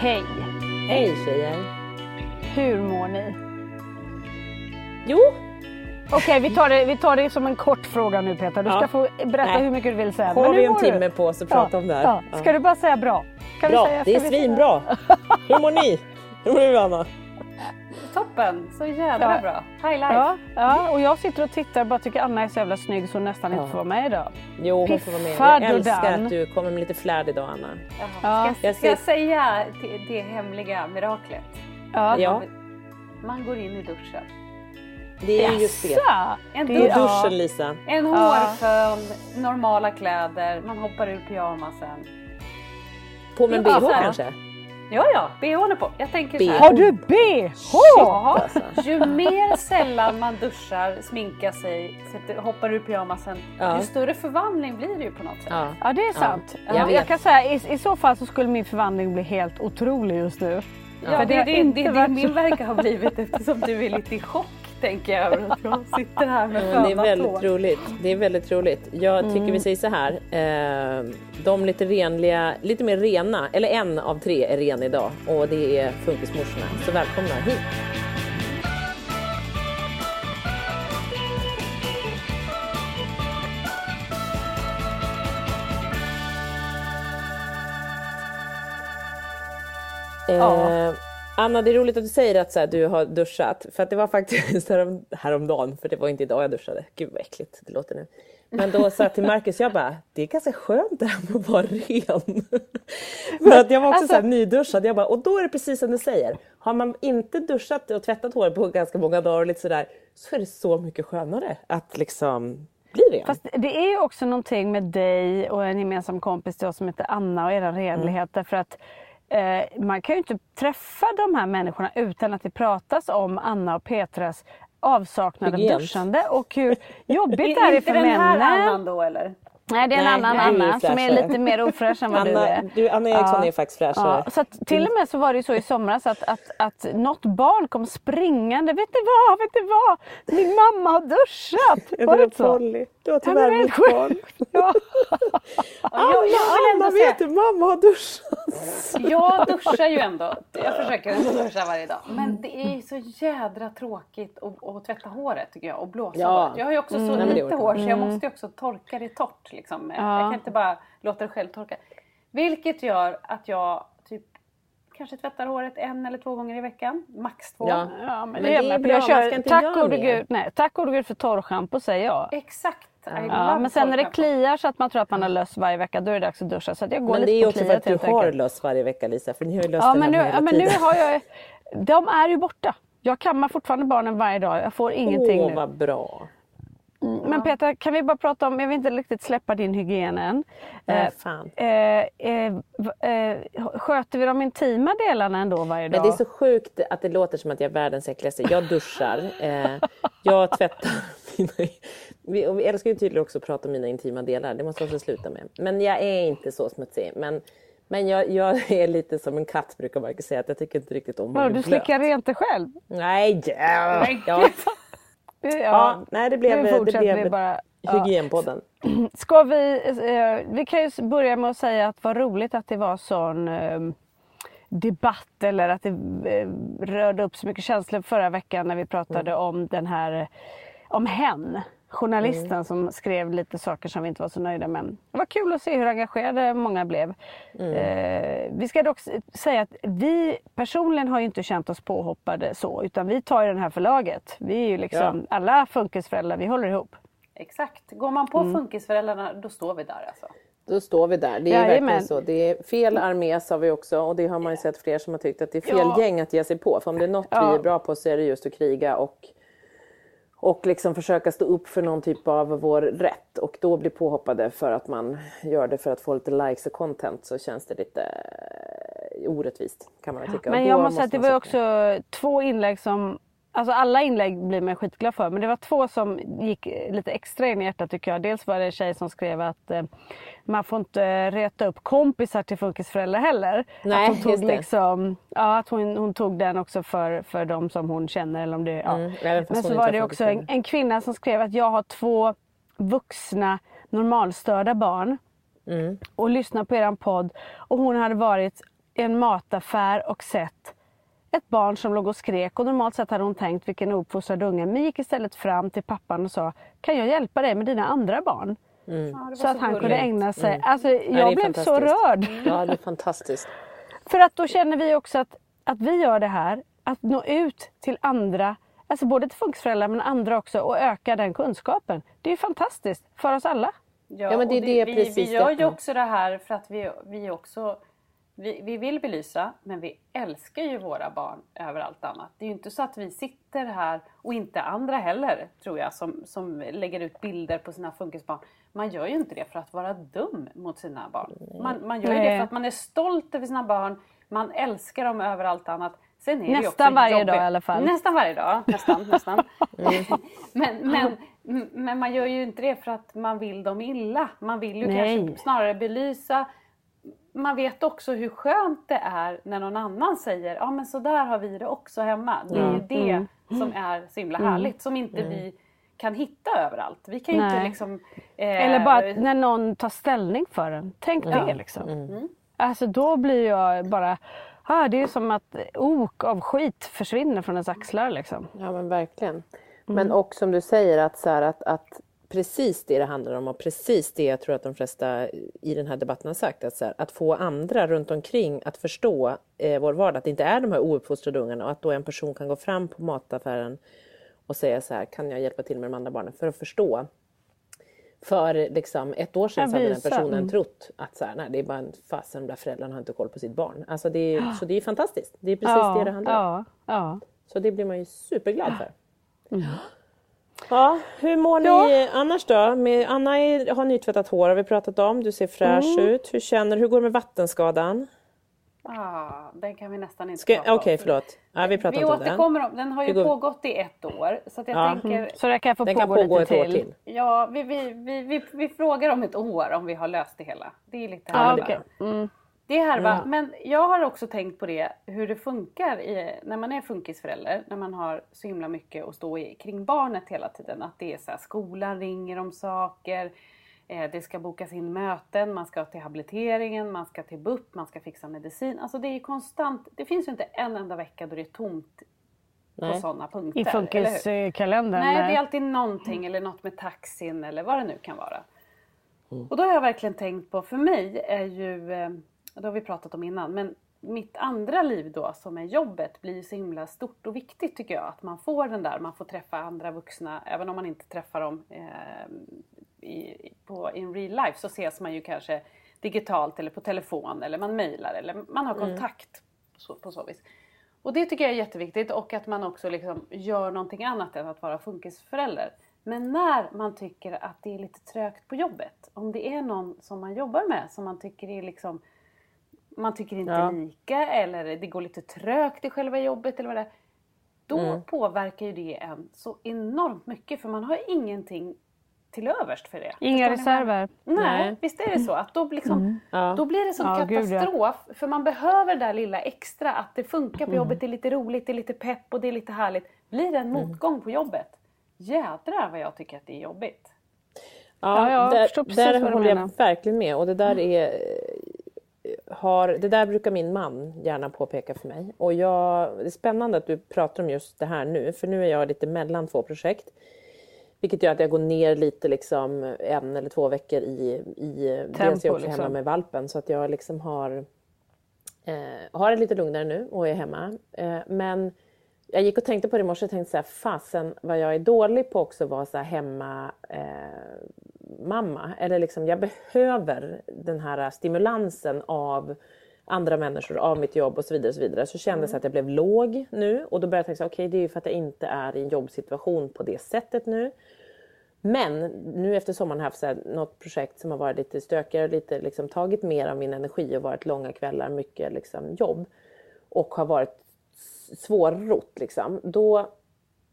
Hej! Hej tjejer! Hur mår ni? Jo, Okej, vi, tar det, vi tar det som en kort fråga nu Peter. Du ska Ja. få berätta Nej. hur mycket du vill säga. har vi en timme du? på oss att prata om det här? Ja. Ska du bara säga bra? Kan Bra, säga, det är svinbra. Hur mår ni? Hur mår du Anna? Toppen, så jävla Ja. bra. High life. Ja, ja, och jag sitter och tittar och bara tycker Anna är så jävla snygg så hon nästan inte får vara med idag. Jo, hon får vara med. Jag älskar att du kommer med lite flärd idag Anna. Ja. Ska, Jag ska jag säga det, det hemliga miraklet? Ja. Ja. Man går in i duschen. Det är ju just det. En Det Ja. duschen Lisa. en hårfön, normala kläder, man hoppar ur pyjamasen. På med en bh kanske? Ja, ja, bhn är på. Jag tänker så BH. här. Har du bh? Ja, ju mer sällan man duschar, sminkar sig, sätter, hoppar ur pyjamasen, Ja. ju större förvandling blir det ju på något sätt. Ja. Ja det är sant. jag jag, vet. kan säga i, i så fall så skulle min förvandling bli helt otrolig just nu. Ja, För det, det, inte det, det, varit min så- verkar ha blivit eftersom du är lite i chock tänker jag över att jag sitter här med Men det är väldigt hår. roligt. Det är väldigt roligt. Jag tycker Mm. vi säger så här. Eh, de lite renliga, lite mer rena, eller en av tre är ren idag och det är funkismorsorna. Så välkomna hit. Ja. Eh, Anna, det är roligt att du säger att så här, du har duschat. För att det var faktiskt härom, häromdagen, för det var inte idag jag duschade. Gud vad äckligt det låter nu. Men då sa jag till Marcus, jag bara, det är ganska skönt det här med att vara ren. för att jag var också så här nyduschad, jag bara, och då är det precis som du säger. Har man inte duschat och tvättat håret på ganska många dagar och lite sådär, så är det så mycket skönare att liksom bli ren. Fast det är ju också någonting med dig och en gemensam kompis till oss som heter Anna och era renlighet. Därför att eh, man kan ju inte träffa de här människorna utan att det pratas om Anna och Petras avsaknad av duschande och hur jobbigt det är Inte för den här männen. Annan då eller? Nej det är en Nej, annan är Anna som är lite mer ofräsch än vad du Anna, är. du, Anna Eriksson är faktiskt fräschare. Ja, så att till och med så var det så i somras att, att, att något barn kom springande. Vet du vad, vet du vad? Min mamma har duschat. Är Var det inte så? Polly? Du har tyvärr mitt barn. Ja. jag, jag ändå Anna vet du, mamma har duschat. jag duschar ju ändå. Jag försöker ändå duscha varje dag. Men det är ju så jädra tråkigt att, att tvätta håret tycker jag och blåsa Ja. håret. Jag har ju också så det lite hår så jag måste ju också torka det torrt. Liksom. Ja. Jag kan inte bara låta det själv torka. Vilket gör att jag typ kanske tvättar håret en eller två gånger i veckan. Max två. Ja. Ja, men, Men det det är bra, Jag kör, tack gode gud, nej, tack gode gud för torrschampo säger jag. Exakt. Ja, men sen när det kliar så att man tror att man har löss varje vecka då är det dags att duscha. Så att jag går Men lite det är på också för att du har enkelt. löss varje vecka Lisa, för ni har ju löst Ja den men, nu, hela ja men nu har jag De är ju borta. Jag kammar fortfarande barnen varje dag. Jag får ingenting Åh nu. vad bra. Mm, men Petra, kan vi bara prata om, jag vill inte riktigt släppa din hygien än. Nej, Eh, eh, eh, sköter vi de intima delarna ändå varje dag? Men det är så sjukt att det låter som att jag är världens äckligaste. Jag duschar, eh, jag tvättar mina... Vi, vi älskar ju tydligen också att prata om mina intima delar, det måste jag också sluta med. Men jag är inte så smutsig. Men, men jag, jag är lite som en katt brukar Marcus säga, att jag tycker inte riktigt om att bli du slickar rent dig själv? Nej, Men ja. Ja, ja, nej det blev, det blev bara. Ja. hygienpodden. Ska vi, eh, vi kan ju börja med att säga att vad roligt att det var sån eh, debatt eller att det eh, rörde upp så mycket känslor förra veckan när vi pratade om den här, eh, om hen. Journalisten som skrev lite saker som vi inte var så nöjda med. Det var kul att se hur engagerade många blev. Eh, vi ska dock säga att vi personligen har ju inte känt oss påhoppade så utan vi tar ju den här förlaget. Vi är ju liksom alla funkisföräldrar, vi håller ihop. Exakt. Går man på Mm. funkisföräldrarna då står vi där alltså. Då står vi där. Det är Jajamän. verkligen så. Det är fel armé sa vi också och det har man ju sett fler som har tyckt att det är fel Ja. gäng att ge sig på. För om det är något Ja. vi är bra på så är det just att kriga och, och liksom försöka stå upp för någon typ av vår rätt. Och då bli påhoppade för att man gör det för att få lite likes och content så känns det lite eh, orättvist kan man tycka. Men jag måste säga att det var också två inlägg som Alltså alla inlägg blir man skitglad för men det var två som gick lite extra in i hjärtat tycker jag. Dels var det en tjej som skrev att eh, man får inte reta upp kompisar till funkisföräldrar heller. Nej, att hon tog liksom, ja, att hon, hon tog den också för, för de som hon känner. Eller om det, ja. Mm, men så var det också en, en kvinna som skrev att jag har två vuxna normalstörda barn Mm. och lyssnade på eran podd och hon hade varit i en mataffär och sett ett barn som låg och skrek och normalt sett hade hon tänkt vilken ouppfostrad unge men gick istället fram till pappan och sa Kan jag hjälpa dig med dina andra barn? Ja, det var Så att han kunde ägna sig. Alltså jag Mm. det är blev så rörd. Ja, det är fantastiskt. För att då känner vi också att, att vi gör det här, att nå ut till andra, alltså både till funkisföräldrar men andra också och öka den kunskapen. Det är fantastiskt för oss alla. Ja, Ja, men det är och det vi, precis vi gör ju också det här för att vi, vi också vi, vi vill belysa men vi älskar ju våra barn över allt annat. Det är ju inte så att vi sitter här och inte andra heller tror jag som, som lägger ut bilder på sina funkisbarn. Man gör ju inte det för att vara dum mot sina barn. Man, man gör ju det för att man är stolt över sina barn. Man älskar dem över allt annat. Sen är det ju Nästan också varje jobbigt. dag i alla fall. Nästan varje dag, nästan. nästan. men, men, men man gör ju inte det för att man vill dem illa. Man vill ju Nej. kanske snarare belysa. Man vet också hur skönt det är när någon annan säger ja men så där har vi det också hemma. Det är ju det Mm. som är så himla härligt som inte vi kan hitta överallt. Vi kan ju inte Nej. liksom... eh, Eller bara när någon tar ställning för en. Tänk det liksom. Mm. Alltså då blir jag bara, ah, det är som att ok av skit försvinner från ens axlar liksom. Ja men verkligen. Men och som du säger att, så här, att, att precis det det handlar om och precis det jag tror att de flesta i den här debatten har sagt. Att, så här, att få andra runt omkring att förstå eh, vår vardag. Att det inte är de här ouppfostrade ungarna och att då en person kan gå fram på mataffären och säga så här, kan jag hjälpa till med de andra barnen? För att förstå. För liksom, ett år sedan Ja, så hade den personen Mm. trott att så här, nej, det är bara en fasen, de där föräldrarna har inte koll på sitt barn. Alltså det är, Så det är fantastiskt. Det är precis det det handlar om. ja, ja. Så det blir man ju superglad för. Ja, hur mår ni annars då? Med, Anna är, har nytvättat hår har vi pratat om. Du ser fräsch ut. Hur känner Hur går det med vattenskadan? Ah, den kan vi nästan inte Ska- prata Okej, om. förlåt. Ja, vi pratar Vi inte om den. återkommer om den. har ju går- pågått i ett år. Så att jag Ja. tänker, Så det kan få Den kan pågå pågå lite ett år till. till. Ja, vi, vi, vi, vi, vi frågar om ett år om vi har löst det hela. Det är lite Ja, härva. okej. Mm. Det är härva. Men jag har också tänkt på det, hur det funkar i, när man är funkisförälder. När man har så himla mycket att stå i kring barnet hela tiden. Att det är så här, skolan ringer om saker. Eh, det ska bokas in möten, man ska till habiliteringen, man ska till BUP, man ska fixa medicin. Alltså det är konstant. Det finns ju inte en enda vecka då det är tomt på Nej. sådana punkter. I funkiskalendern. Nej, det är alltid någonting eller något med taxin eller vad det nu kan vara. Och då har jag verkligen tänkt på, för mig är ju, eh, det har vi pratat om innan, men mitt andra liv då som är jobbet blir ju så himla stort och viktigt tycker jag. Att man får den där, man får träffa andra vuxna, även om man inte träffar dem eh, i, på, in real life så ses man ju kanske digitalt eller på telefon eller man mejlar eller man har kontakt på, så, på så vis. Och det tycker jag är jätteviktigt och att man också liksom gör någonting annat än att vara funkisförälder. Men när man tycker att det är lite trögt på jobbet, om det är någon som man jobbar med som man tycker är liksom man tycker inte Ja. lika eller det går lite trögt i själva jobbet eller vad det är. Då Mm. påverkar ju det en så enormt mycket för man har ingenting till överst för det. Inga jag- reserver. Nej, Nej. visst är det så. Att då, liksom, Ja. då blir det sån Ja, gud, ja. katastrof. För man behöver det där lilla extra. Att det funkar på jobbet, det är lite roligt, det är lite pepp och det är lite härligt. Blir det en motgång på jobbet, jädrar vad jag tycker att det är jobbigt. Ja, jag där, förstår precis där vad du håller jag menar. verkligen med. Och det där är har, det där brukar min man gärna påpeka för mig. Och jag, det är spännande att du pratar om just det här nu, för nu är jag lite mellan två projekt. Vilket gör att jag går ner lite liksom en eller två veckor i, i dels är jag också liksom. hemma med valpen så att jag liksom har, eh, har det lite lugnare nu och är hemma. Eh, men jag gick och tänkte på det i morse och tänkte så här, fasen vad jag är dålig på också att vara så här hemma eh, mamma. Eller liksom, jag behöver den här stimulansen av andra människor, av mitt jobb och så vidare. Och så, vidare. så kändes det att jag blev låg nu och då började jag tänka, okej det är ju för att jag inte är i en jobbsituation på det sättet nu. Men nu efter sommaren har jag haft här, något projekt som har varit lite stökigare och lite liksom, tagit mer av min energi och varit långa kvällar, mycket liksom, jobb. Och har varit svårrott liksom. Då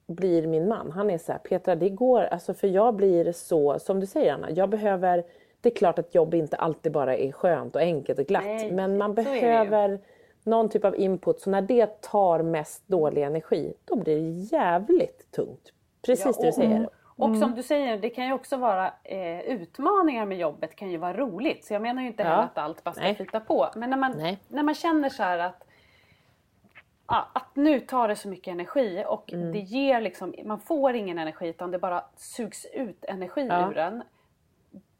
blir min man, han är så här, Petra det går, alltså för jag blir så, som du säger Anna, jag behöver, det är klart att jobb inte alltid bara är skönt och enkelt och glatt, Nej, men man behöver någon typ av input, så när det tar mest dålig energi, då blir det jävligt tungt. Precis det du säger. Och som du säger, det kan ju också vara eh, utmaningar med jobbet kan ju vara roligt. Så jag menar ju inte Ja. heller att allt bara ska flyta på. Men när man, Nej. när man känner så här att, ja, att nu tar det så mycket energi och Mm. det ger liksom, man får ingen energi utan det bara sugs ut energi Ja. ur den.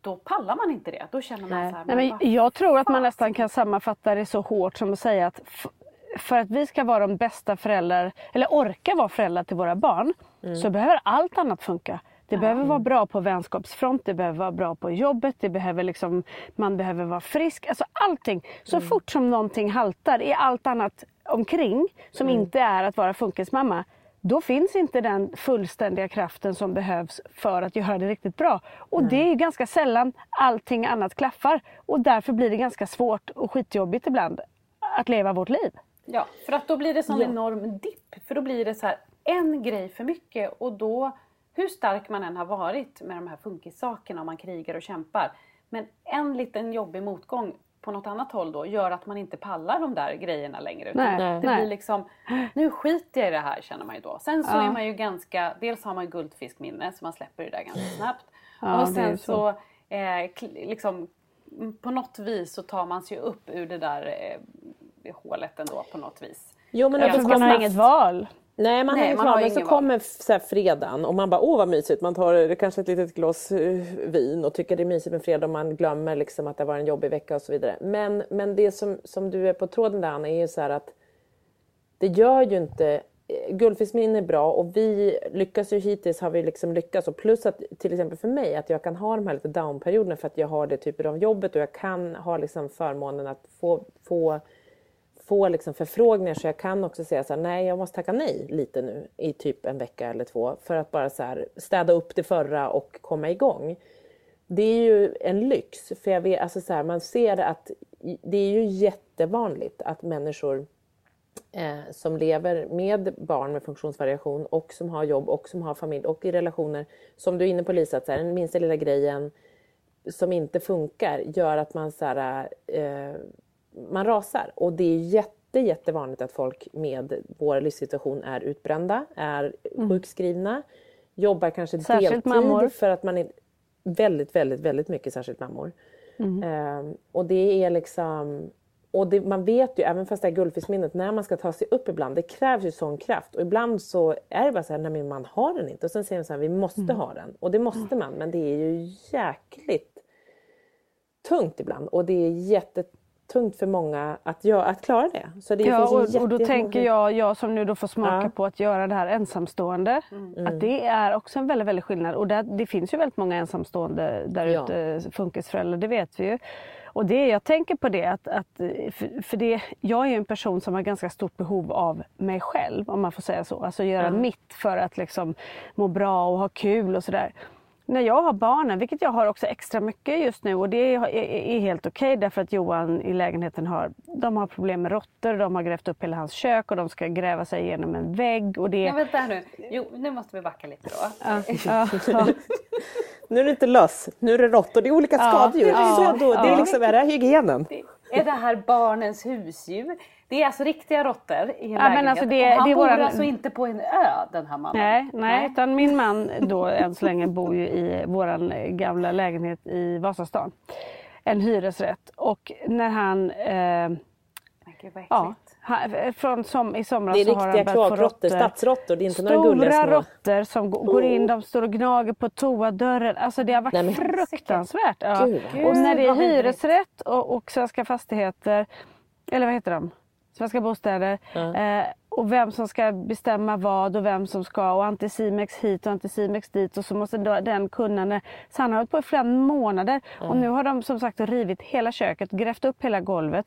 Då pallar man inte det. Då känner man Nej. så här, Nej, men vad jag tror att man nästan kan sammanfatta det så hårt som att säga att för att vi ska vara de bästa föräldrar, eller orka vara föräldrar till våra barn, så behöver allt annat funka. Det behöver vara bra på vänskapsfront, det behöver vara bra på jobbet, det behöver liksom, man behöver vara frisk. Alltså allting. Så fort som någonting haltar i allt annat omkring som inte är att vara funkismamma, då finns inte den fullständiga kraften som behövs för att göra det riktigt bra. Och det är ju ganska sällan allting annat klaffar. Och därför blir det ganska svårt och skitjobbigt ibland att leva vårt liv. Ja, för att då blir det sån enorm dipp. För då blir det så här en grej för mycket och då, hur stark man än har varit med de här funkissakerna om man krigar och kämpar. Men en liten jobbig motgång på något annat håll då gör att man inte pallar de där grejerna längre. Utan Nej, det nej. blir liksom, nu skiter jag i det här känner man ju då. Sen så Ja. är man ju ganska, dels har man ju guldfiskminne så man släpper det där ganska snabbt. Ja, och sen så, så. eh, liksom, mm, på något vis så tar man sig upp ur det där eh, hålet ändå på något vis. Jo, men Ja, För det man har inget val. Nej, man Nej, val. har Men så val. kommer så här fredagen och man bara, åh vad mysigt. Man tar kanske ett litet glas eh, vin och tycker det är mysigt med fredag och man glömmer liksom att det var en jobbig vecka och så vidare. Men, men det som, som du är på tråden där Anna är ju så här att det gör ju inte eh, Guldfiskmin är bra och vi lyckas ju hittills har vi liksom lyckats och plus att till exempel för mig att jag kan ha de här lite downperioderna för att jag har det typer av jobbet och jag kan ha liksom förmånen att få, få få liksom förfrågningar så jag kan också säga så här, nej jag måste tacka nej lite nu i typ en vecka eller två för att bara så här, städa upp det förra och komma igång. Det är ju en lyx för jag vet, alltså så här, man ser att det är ju jättevanligt att människor eh, som lever med barn med funktionsvariation och som har jobb och som har familj och i relationer, som du är inne på Lisa, att så här, den minsta lilla grejen som inte funkar gör att man så här, eh, man rasar. Och det är jätte, jättevanligt att folk med vår livssituation är utbrända, är sjukskrivna, jobbar kanske Mm. Särskilt deltid mammor. för att man är väldigt, väldigt, väldigt mycket särskilt mammor. Mm. Ehm, och det är liksom och det, man vet ju, även fast det är guldfiskminnet, när man ska ta sig upp ibland, det krävs ju sån kraft. Och ibland så är det bara så här, nej men man har den inte. Och sen säger man så här, vi måste Mm. ha den. Och det måste man, men det är ju jäkligt tungt ibland. Och det är jättetungt för många att, göra, att klara det. Så det Ja, och, och då tänker jag, jag som nu då får smaka Ja. på att göra det här ensamstående, Mm. att det är också en väldigt, väldigt skillnad. Och där, det finns ju väldigt många ensamstående där Ja. ute, funkisföräldrar, det vet vi ju. Och det, jag tänker på det att, att för, för det, jag är en person som har ganska stort behov av mig själv om man får säga så. Alltså göra mitt för att liksom må bra och ha kul och sådär när jag har barnen, vilket jag har också extra mycket just nu och det är, är helt okej okay därför att Johan i lägenheten har, de har problem med råttor, de har grävt upp hela hans kök och de ska gräva sig igenom en vägg. Och det... Ja, vänta här nu, jo, nu måste vi backa lite då. Ja, ja, ja. nu är det inte löss, nu är det råttor, det är olika skadedjur. Ja, så då, det är liksom, är det hygienen? Är det här barnens husdjur? Det är alltså riktiga råttor i en ja, lägenhet. Alltså det, han det bor våran... alltså inte på en ö den här mannen? Nej, nej, nej. utan min man då än så länge bor ju i våran gamla lägenhet i Vasastan. En hyresrätt och när han eh, Gud, ja, från som, i somras Det är riktiga kloakråttor, stadsråttor, det är inte några gulliga små. Stora råttor som går in, de står och gnager på toadörren. Alltså det har varit Nej, fruktansvärt. Ja. Gud, och när det är hyresrätt och, och Svenska Fastigheter, eller vad heter de? Svenska Bostäder. Mm. Eh, och vem som ska bestämma vad och vem som ska och Anticimex hit och Anticimex dit och så måste den kunna... Så han har hållit på i flera månader mm. och nu har de som sagt rivit hela köket, grävt upp hela golvet.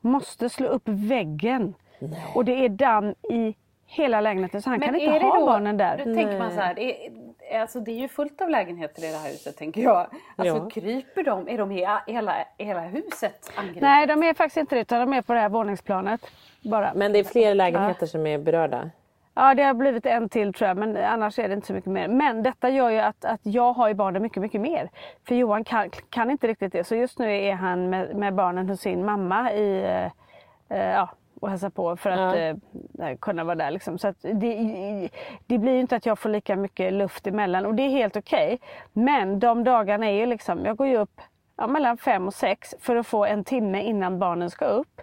Måste slå upp väggen. Nej. Och det är damm i hela lägenheten så han Men kan inte ha då, barnen där. Då tänker man så här, det är, alltså det är ju fullt av lägenheter i det här huset tänker jag. Alltså ja. kryper de, är de i hela, hela huset angripna? Nej de är faktiskt inte det utan de är på det här våningsplanet. Bara. Men det är fler lägenheter ja. som är berörda? Ja det har blivit en till tror jag men annars är det inte så mycket mer. Men detta gör ju att, att jag har ju barnen mycket, mycket mer. För Johan kan, kan inte riktigt det. Så just nu är han med, med barnen hos sin mamma i eh, ja, och hälsa på för att ja. eh, kunna vara där. Liksom. Så det, det blir ju inte att jag får lika mycket luft emellan och det är helt okej. Okay. Men de dagarna är ju liksom, jag går ju upp ja, mellan fem och sex för att få en timme innan barnen ska upp.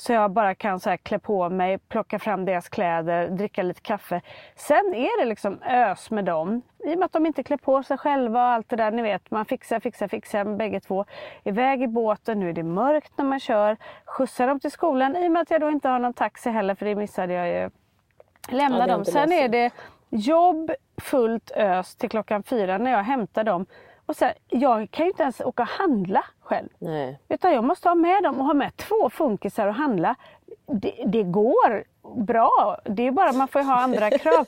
Så jag bara kan så här klä på mig, plocka fram deras kläder, dricka lite kaffe. Sen är det liksom ös med dem. I och med att de inte klär på sig själva och allt det där. Ni vet, man fixar, fixar, fixar bägge två. Iväg i båten, nu är det mörkt när man kör. Skjutsar dem till skolan i och med att jag då inte har någon taxi heller för det missade jag ju. Lämna ja, dem. Sen är det jobb fullt ös till klockan fyra när jag hämtar dem. Och sen, jag kan ju inte ens åka och handla själv. Nej. Utan jag måste ha med dem och ha med två funkisar och handla. Det, det går bra. Det är bara man får ha andra krav.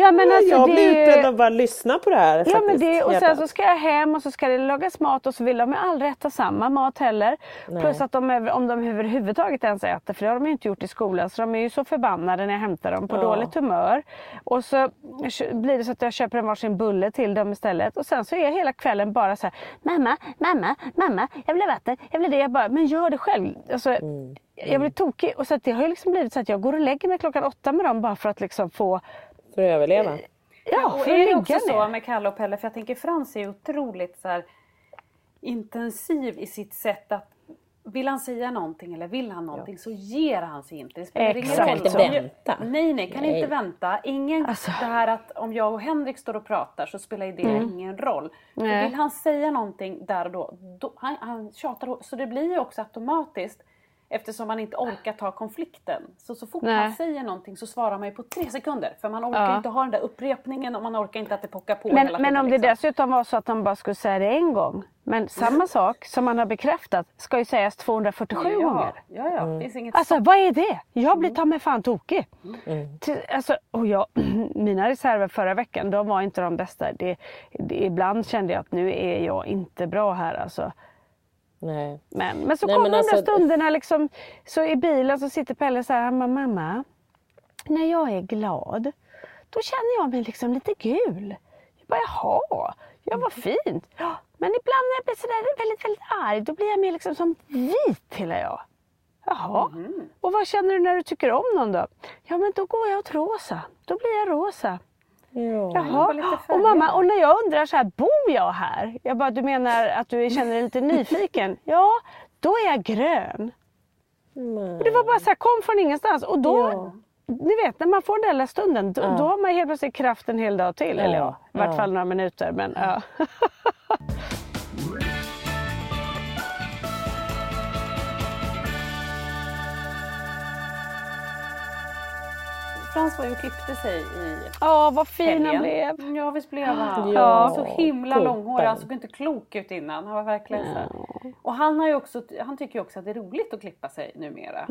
Ja, men alltså jag blir det... utbränd av att bara lyssna på det här. Ja, men det, och sen så ska jag hem och så ska det lagas mat och så vill de aldrig äta samma mat heller. Nej. Plus att de, om de överhuvudtaget ens äter, för det har de ju inte gjort i skolan, så de är ju så förbannade när jag hämtar dem på ja. dåligt humör. Och så blir det så att jag köper en varsin bulle till dem istället. Och sen så är hela kvällen bara så här, mamma, mamma, mamma, jag vill ha vatten, jag vill det. Jag bara, men gör det själv. Alltså, mm. Jag blir tokig. Och så det har ju liksom blivit så att jag går och lägger mig klockan åtta med dem bara för att liksom få för att överleva? Ja, och är det också så med Kalle och Pelle, för jag tänker Frans är otroligt så här, intensiv i sitt sätt att vill han säga någonting eller vill han någonting ja. så ger han sig inte. Det spelar ingen roll. Inte vänta. Nej, nej, kan nej. inte vänta. Ingen, alltså. Det här att om jag och Henrik står och pratar så spelar det mm. ingen roll. Vill han säga någonting där och då, då han, han tjatar Så det blir ju också automatiskt Eftersom man inte orkar ta konflikten. Så, så fort Nej. man säger någonting så svarar man ju på tre sekunder. För man orkar ja. inte ha den där upprepningen och man orkar inte att det pockar på Men, hela men om liksom. det dessutom var så att de bara skulle säga det en gång. Men samma sak som man har bekräftat ska ju sägas 247 ja. gånger. Ja, ja. Mm. Finns inget alltså vad är det? Jag blir ta mig fan tokig. Mm. Alltså, och jag, mina reserver förra veckan, de var inte de bästa. Det, det, ibland kände jag att nu är jag inte bra här alltså. Nej. Men, men så kommer de alltså... där stunderna liksom, så i bilen så sitter Pelle så här, mamma, när jag är glad, då känner jag mig liksom lite gul. Jag bara, jaha, ja vad fint. Men ibland när jag blir sådär väldigt, väldigt arg, då blir jag mer liksom som vit hela jag. Jaha, mm. och vad känner du när du tycker om någon då? Ja men då går jag åt rosa, då blir jag rosa. Ja, Jaha. Och mamma, och när jag undrar så här, bor jag här? Jag bara, du menar att du känner dig lite nyfiken? ja, då är jag grön. Och det var bara så här, kom från ingenstans. Och då, ja. ni vet när man får den där lilla stunden, då, ja. då har man helt plötsligt kraft en hel dag till. Ja. Eller ja, i vart fall några minuter. Men, ja. Frans var ju och klippte sig i Ja, vad fin han blev. Ja visst blev han. Ja, så himla långhårig. Han såg inte klok ut innan. Han var verkligen så här. Och han, har ju också, han tycker ju också att det är roligt att klippa sig numera.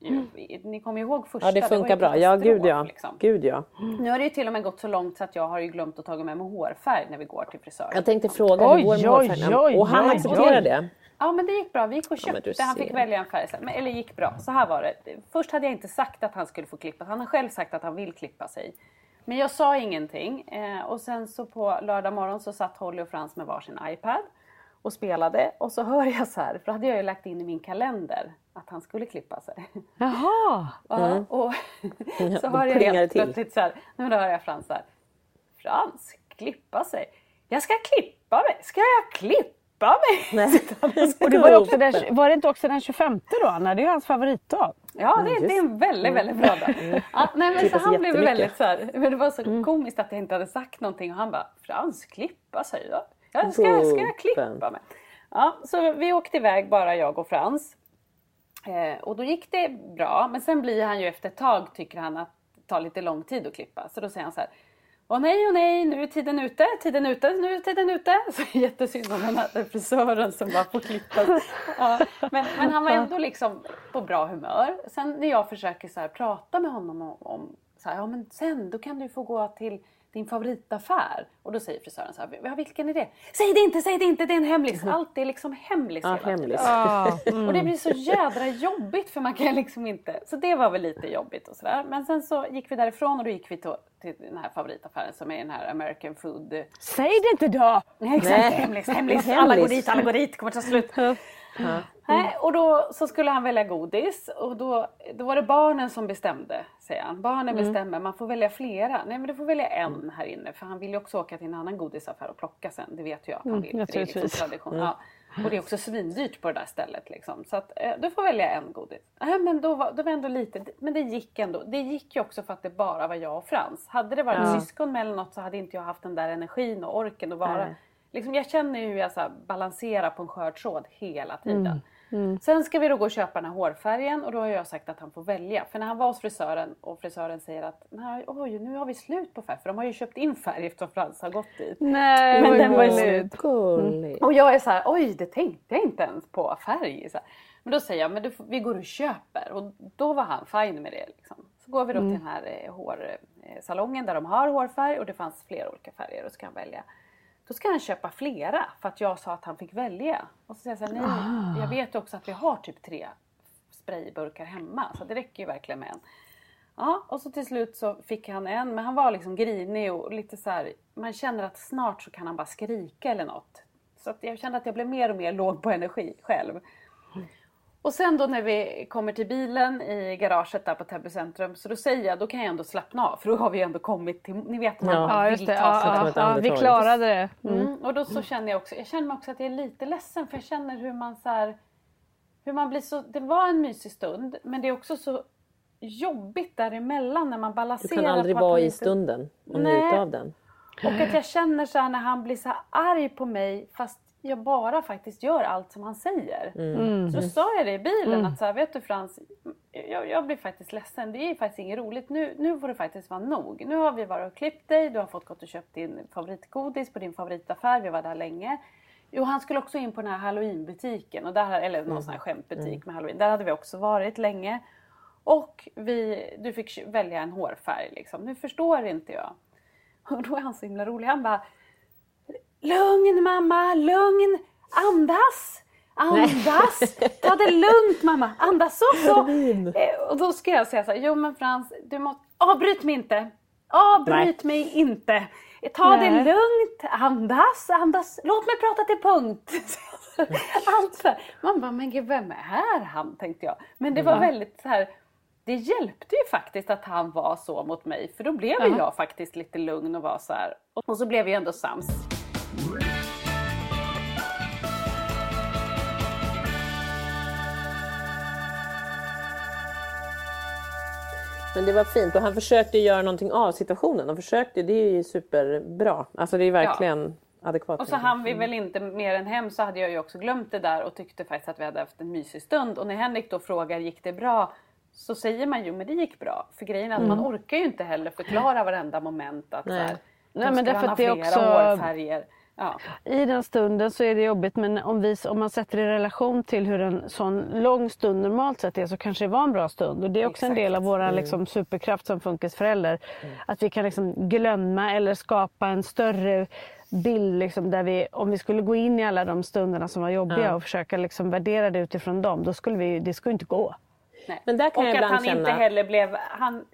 Ju, Ni kommer ju ihåg första. Ja det funkar bra. Ja gud ja. liksom. Gud ja. Nu har det ju till och med gått så långt så att jag har ju glömt att ta med mig hårfärg när vi går till frisören. Jag tänkte fråga hur går det med oj, hårfärgen? Och han accepterar det. Ja men det gick bra. Vi gick och Ja, köpte. han fick välja en färg. Men- Eller gick bra. Så här var det. Först hade jag inte sagt att han skulle få klippa Han har själv sagt att han vill klippa sig. Men jag sa ingenting. Eh, och sen så på lördag morgon så satt Holly och Frans med varsin iPad. Och spelade. Och så hör jag så här. För då hade jag ju lagt in i min kalender att han skulle klippa sig. Jaha. Ja, och Ja, så hör jag helt plötsligt så här. Då hör jag Frans så här. Frans, klippa sig. Jag ska klippa mig. Ska jag klippa mig? Och det var, också den, var det inte också den 25 då? Anna? Det är ju hans favoritdag. Ja, det, det är en väldigt, väldigt bra dag. Ja, nej, men så han blev väldigt så här, men det var så komiskt att jag inte hade sagt någonting och han bara Frans, klippa sig då? Ja, ska, jag- ska jag klippa mig? Ja, så vi åkte iväg bara jag och Frans. Eh, och då gick det bra, men sen blir han ju efter ett tag tycker han att det tar lite lång tid att klippa. Så då säger han så här Åh nej, åh nej, nu är tiden ute, tiden ute, nu är tiden ute. Så jättesynd om den här frisören som bara får klippa. Ja, men, men han var ändå liksom på bra humör. Sen när jag försöker så här prata med honom om, om så här, ja men sen då kan du få gå till din favoritaffär. Och då säger frisören så här, vilken är det? Säg det inte, säg det inte, det är en hemlis. Allt är liksom hemlis Ja, hela tiden. hemlis. Och det blir så jädra jobbigt för man kan liksom inte. Så det var väl lite jobbigt och sådär. Men sen så gick vi därifrån och då gick vi till, till den här favoritaffären som är den här American food. Säg det inte då! Nej, exakt, Nej. hemlis, hemlis. Hemlis. Alla går dit, alla går dit, kommer ta slut. Nej, och då så skulle han välja godis och då, då var det barnen som bestämde, säger han. Barnen bestämmer, man får välja flera. Nej men du får välja en här inne för han vill ju också åka till en annan godisaffär och plocka sen. Det vet jag att han vill. för det är liksom tradition. Ja. Och det är också svindyrt på det där stället. Liksom. Så att, eh, du får välja en godis. Nej, men då var, då var ändå lite, men det gick ändå. Det gick ju också för att det bara var jag och Frans. Hade det varit syskon med eller något så hade inte jag haft den där energin och orken att vara. Liksom, jag känner ju hur jag så här, balanserar på en skör tråd hela tiden. Sen ska vi då gå och köpa den här hårfärgen och då har jag sagt att han får välja. För när han var hos frisören och frisören säger att Nej, oj, nu har vi slut på färg. För de har ju köpt in färg eftersom Frans har gått dit. Nej, Men den var ju gulligt. Gulligt. Och jag är så här, oj det tänkte jag inte ens på färg. Men då säger jag, men du, vi går och köper. Och då var han fine med det. Liksom. Så går vi då till den här eh, hårsalongen där de har hårfärg och det fanns flera olika färger och så ska han välja. Då ska han köpa flera för att jag sa att han fick välja. Och så säger jag så här, nej, jag vet också att vi har typ tre sprayburkar hemma så det räcker ju verkligen med en. Ja, och så till slut så fick han en, men han var liksom grinig och lite så här, man känner att snart så kan han bara skrika eller något. Så att jag kände att jag blev mer och mer låg på energi själv. Och sen då när vi kommer till bilen i garaget där på Täby centrum så då säger jag, då kan jag ändå slappna av för då har vi ändå kommit till, ni vet man Ja. Ja, vill just det. ta Ja, sig ja, ett ja, vi klarade det. Mm. Och då så känner jag också, jag känner mig också att jag är lite ledsen för jag känner hur man så här, hur man blir så, det var en mysig stund men det är också så jobbigt däremellan när man Du balanserar kan aldrig vara i stunden och njuta av den. Och att jag känner så här när han blir så här arg på mig fast jag bara faktiskt gör allt som han säger. Så då sa jag det i bilen att så här, vet du Frans, jag, jag blir faktiskt ledsen. Det är faktiskt inget roligt. Nu, nu får det faktiskt vara nog. Nu har vi varit och klippt dig, du har fått gått och köpt din favoritgodis på din favoritaffär, vi var där länge. Jo, han skulle också in på den här halloweenbutiken, och där, eller någon sån här skämtbutik med halloween. Där hade vi också varit länge. Och vi, du fick välja en hårfärg liksom. Nu förstår inte jag. Och då är han så himla rolig. Han bara Lugn mamma, lugn! Andas! Andas! Ta det lugnt mamma! Andas så! Eh, Och då ska jag säga så här, jo men Frans, du måste, avbryt mig inte! Avbryt mig inte! Ta det Nej. lugnt, andas, andas, låt mig prata till punkt! Allt så här. Man bara, men gud vem är han? tänkte jag. Men det var väldigt så här det hjälpte ju faktiskt att han var så mot mig för då blev ju jag faktiskt lite lugn och var så här. Och så blev vi ändå sams. Men det var fint och han försökte göra någonting av situationen. Han försökte, det är ju superbra. Alltså det är verkligen adekvat. Och så hann vi väl inte mer än hem så hade jag ju också glömt det där och tyckte faktiskt att vi hade haft en mysig stund. Och när Henrik då frågar gick det bra? så säger man ju men det gick bra. För grejen är att man orkar ju inte heller förklara varenda moment. Att Nej. så här, Nej, men därför att det är också-. Ja. I den stunden så är det jobbigt men om, vi, om man sätter det i relation till hur en sån lång stund normalt sett är så kanske det var en bra stund. Och det är också en del av vår liksom, superkraft som funkisförälder. Att vi kan liksom glömma eller skapa en större bild liksom, där vi, om vi skulle gå in i alla de stunderna som var jobbiga och försöka liksom, värdera det utifrån dem, då skulle vi, det skulle inte gå. Nej. Men där kan och jag att han känna- inte heller blev... Han,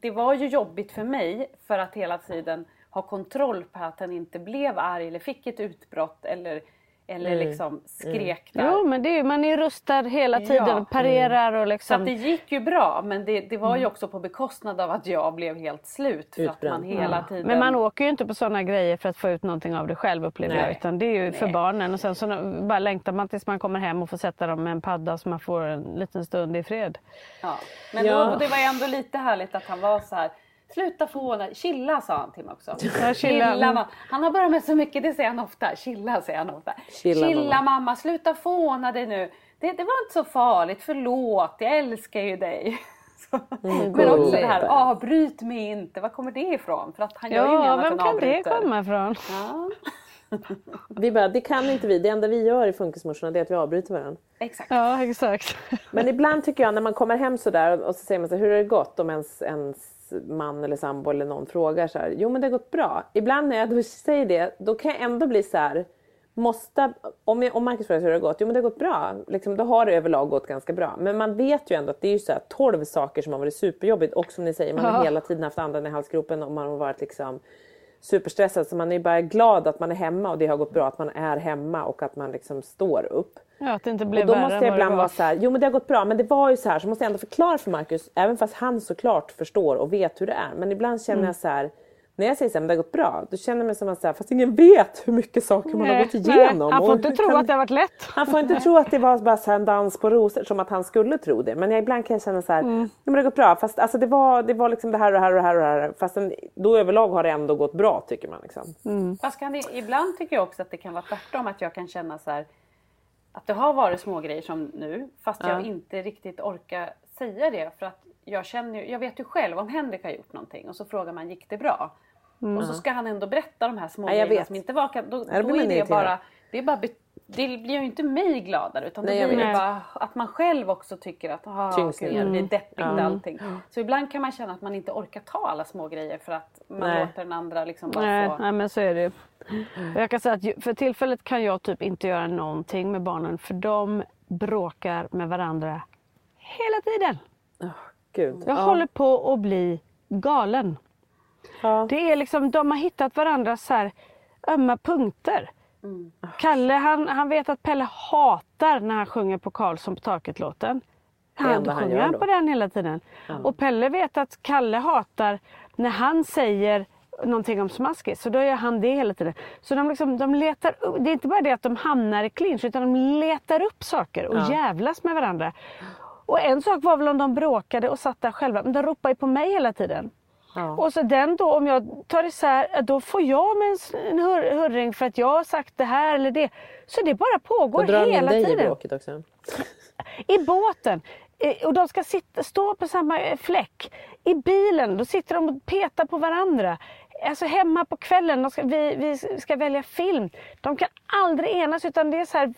det var ju jobbigt för mig för att hela tiden ha kontroll på att han inte blev arg eller fick ett utbrott eller, eller Mm. liksom skrek där. Jo men det är, ju- man är rustad hela tiden, Ja. parerar och Så liksom... att det gick ju bra men det, det var ju Mm. också på bekostnad av att jag blev helt slut. För att man hela tiden... Men man åker ju inte på sådana grejer för att få ut någonting av det själv upplever jag. Utan det är ju för Nej. barnen och sen så bara längtar man tills man kommer hem och får sätta dem med en padda så man får en liten stund i fred. Ja. Men Ja. Då, det var ändå lite härligt att han var så här. Sluta fåna, chilla sa han till mig också. Ja, chilla. mamma. Han har börjat med så mycket, det säger han ofta. Chilla säger han ofta. Chilla, mamma. sluta fåna dig nu. Det, det var inte så farligt, förlåt, jag älskar ju dig. Så. Men också det här, avbryt mig inte, var kommer det ifrån? För att han gör ju Ja, att vem kan det avbryter. komma ifrån? Ja, Vi bara, det kan inte vi. Det enda vi gör i Funkismorsorna det är att vi avbryter varandra. exakt. Ja, exakt. Men ibland tycker jag när man kommer hem sådär och så säger man så hur har det gått om ens, ens man eller sambo eller någon frågar så här, jo men det har gått bra. Ibland när jag då säger det, då kan jag ändå bli så här, måste, om, jag, om Marcus frågar hur det har gått, jo men det har gått bra. Liksom, då har det överlag gått ganska bra. Men man vet ju ändå att det är ju så här 12 saker som har varit superjobbigt och som ni säger, man har hela tiden haft andan i halsgropen och man har varit liksom superstressad så man är ju bara glad att man är hemma och det har gått bra att man är hemma och att man liksom står upp. Ja, att det inte blev Och då värre måste jag ibland var. vara så här, jo men det har gått bra men det var ju så här så måste jag ändå förklara för Marcus även fast han såklart förstår och vet hur det är. Men ibland känner Mm. jag så här när jag säger så här, men det har gått bra, då känner jag mig som att så här, fast ingen vet hur mycket saker man har Nej, gått igenom. nej, Han får inte tro kan- att det har varit lätt. han får inte tro att det var bara så här en dans på rosor som att han skulle tro det. Men jag, ibland kan jag känna så här, Mm. "Jo, men det har gått bra. Fast alltså, det, var, det var liksom det här och det här och det här. Och det här. Fast en, då överlag har det ändå gått bra tycker man. Liksom. Fast kan det, ibland tycker jag också att det kan vara tvärtom. Att jag kan känna så här, att det har varit små grejer som nu. Fast Ja. jag inte riktigt orkar säga det. För att jag, känner, ju- jag vet ju själv om Henrik har gjort någonting och så frågar man gick det bra? Och så ska han ändå berätta de här små jag grejerna vet. som inte var... Då, då då är det bara... Det, är bara det blir ju inte mig gladare utan Nej, blir det vet. bara att man själv också tycker att ah, gud, ner. det blir deppigt Ja. allting. Så ibland kan man känna att man inte orkar ta alla små grejer för att man Nej. låter den andra liksom bara Nej, få... nej men så är det ju. Jag kan säga att för tillfället kan jag typ inte göra någonting med barnen för de bråkar med varandra hela tiden. Gud. Jag Ja. håller på att bli galen. Ja. Det är liksom, de har hittat varandras så här ömma punkter. Kalle han, han vet att Pelle hatar när han sjunger på Karlsson på taket-låten. Han, sjunger han på den hela tiden. Och Pelle vet att Kalle hatar när han säger någonting om smaskis. Så då gör han det hela tiden. Så de, liksom, de letar upp, det är inte bara det att de hamnar i clinch utan de letar upp saker och Ja. jävlas med varandra. Och en sak var väl om de bråkade och satt där själva. Men de ropade ju på mig hela tiden. Ja. Och så den då, om jag tar isär, då får jag med en, hur, hurring för att jag har sagt det här eller det. Så det bara pågår Då drar de in hela dig i tiden. bråket också. I båten. Och de ska sitta, stå på samma eh, fläck. I bilen, då sitter de och petar på varandra. Alltså hemma på kvällen, de ska, vi, vi ska välja film. De kan aldrig enas utan det är så här,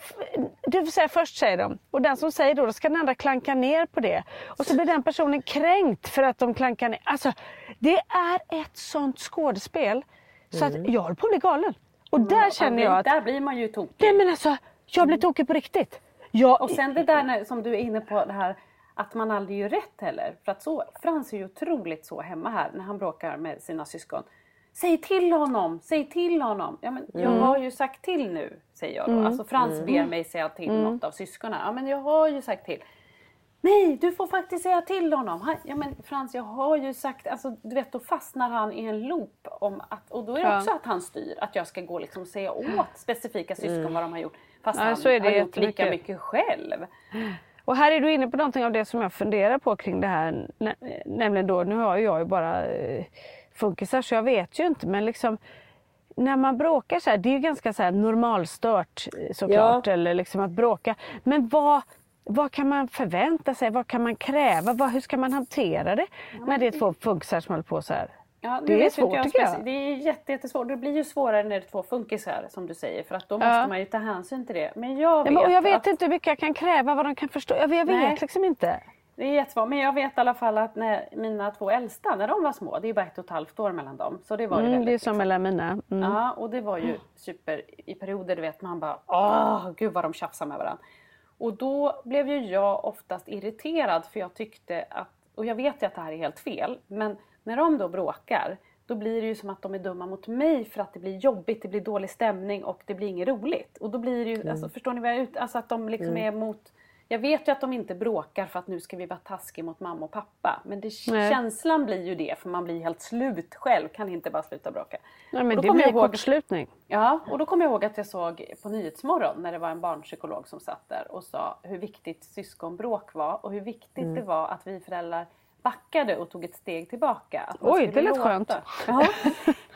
du får säga först säger de. Och den som säger då, då ska den andra klanka ner på det. Och så blir den personen kränkt för att de klankar ner. Alltså det är ett sånt skådespel. Så att jag håller på att bli galen. Och där känner jag att, Där blir man ju tokig. nej men alltså, jag blir tokig på riktigt. Jag, Och sen det där när, som du är inne på, det här att man aldrig gör rätt heller. För att så, Frans är ju otroligt så hemma här när han bråkar med sina syskon. Säg till honom, säg till honom. Ja, men jag har ju sagt till nu, säger jag då. Alltså Frans ber mig säga till något av syskonen. Ja men jag har ju sagt till. Nej, du får faktiskt säga till honom. Han, ja men Frans, jag har ju sagt, alltså du vet då fastnar han i en loop om att, och då är det Ja. också att han styr, att jag ska gå liksom och säga åt specifika syskon vad de har gjort. Fast Ja, han så är det har gjort lika mycket själv. Och här är du inne på någonting av det som jag funderar på kring det här. Nä- Nämligen då, nu har jag ju bara eh, funkisar så jag vet ju inte men liksom när man bråkar så här, det är ju ganska så här normalstört eh, såklart. Eller liksom att bråka. Men vad, vad kan man förvänta sig? Vad kan man kräva? Vad, hur ska man hantera det när det är två funkisar som håller på så här? Ja, Det är svårt, jag tycker jag. Det är jätte, jättesvårt. Det blir ju svårare när det är två funkisar som du säger för att då måste man ju ta hänsyn till det. Men jag Ja, vet, men, och jag vet att inte hur mycket jag kan kräva, vad de kan förstå. Jag, jag vet Nej. liksom inte. Det är jättesvårt. Men jag vet i alla fall att när mina två äldsta, när de var små, det är bara ett och ett halvt år mellan dem. Så det var ju Mm, väldigt, det är som liksom, mellan mina. Mm. Ja, och det var ju super. I perioder du vet man bara åh, gud vad de tjafsar med varandra. Och då blev ju jag oftast irriterad för jag tyckte att, och jag vet ju att det här är helt fel, men när de då bråkar då blir det ju som att de är dumma mot mig för att det blir jobbigt, det blir dålig stämning och det blir inget roligt. Och då blir det ju, alltså, förstår ni vad jag är ute Alltså att de liksom är mot jag vet ju att de inte bråkar för att nu ska vi vara taskiga mot mamma och pappa. Men det, Nej. känslan blir ju det för man blir helt slut själv, kan inte bara sluta bråka. Nej, Och men då det blir jag ihåg- kortslutning. Ja, och då kommer jag ihåg att jag såg på Nyhetsmorgon när det var en barnpsykolog som satt där och sa hur viktigt syskonbråk var och hur viktigt Mm. det var att vi föräldrar backade och tog ett steg tillbaka. Att Oj, det lät låta. skönt. Ja.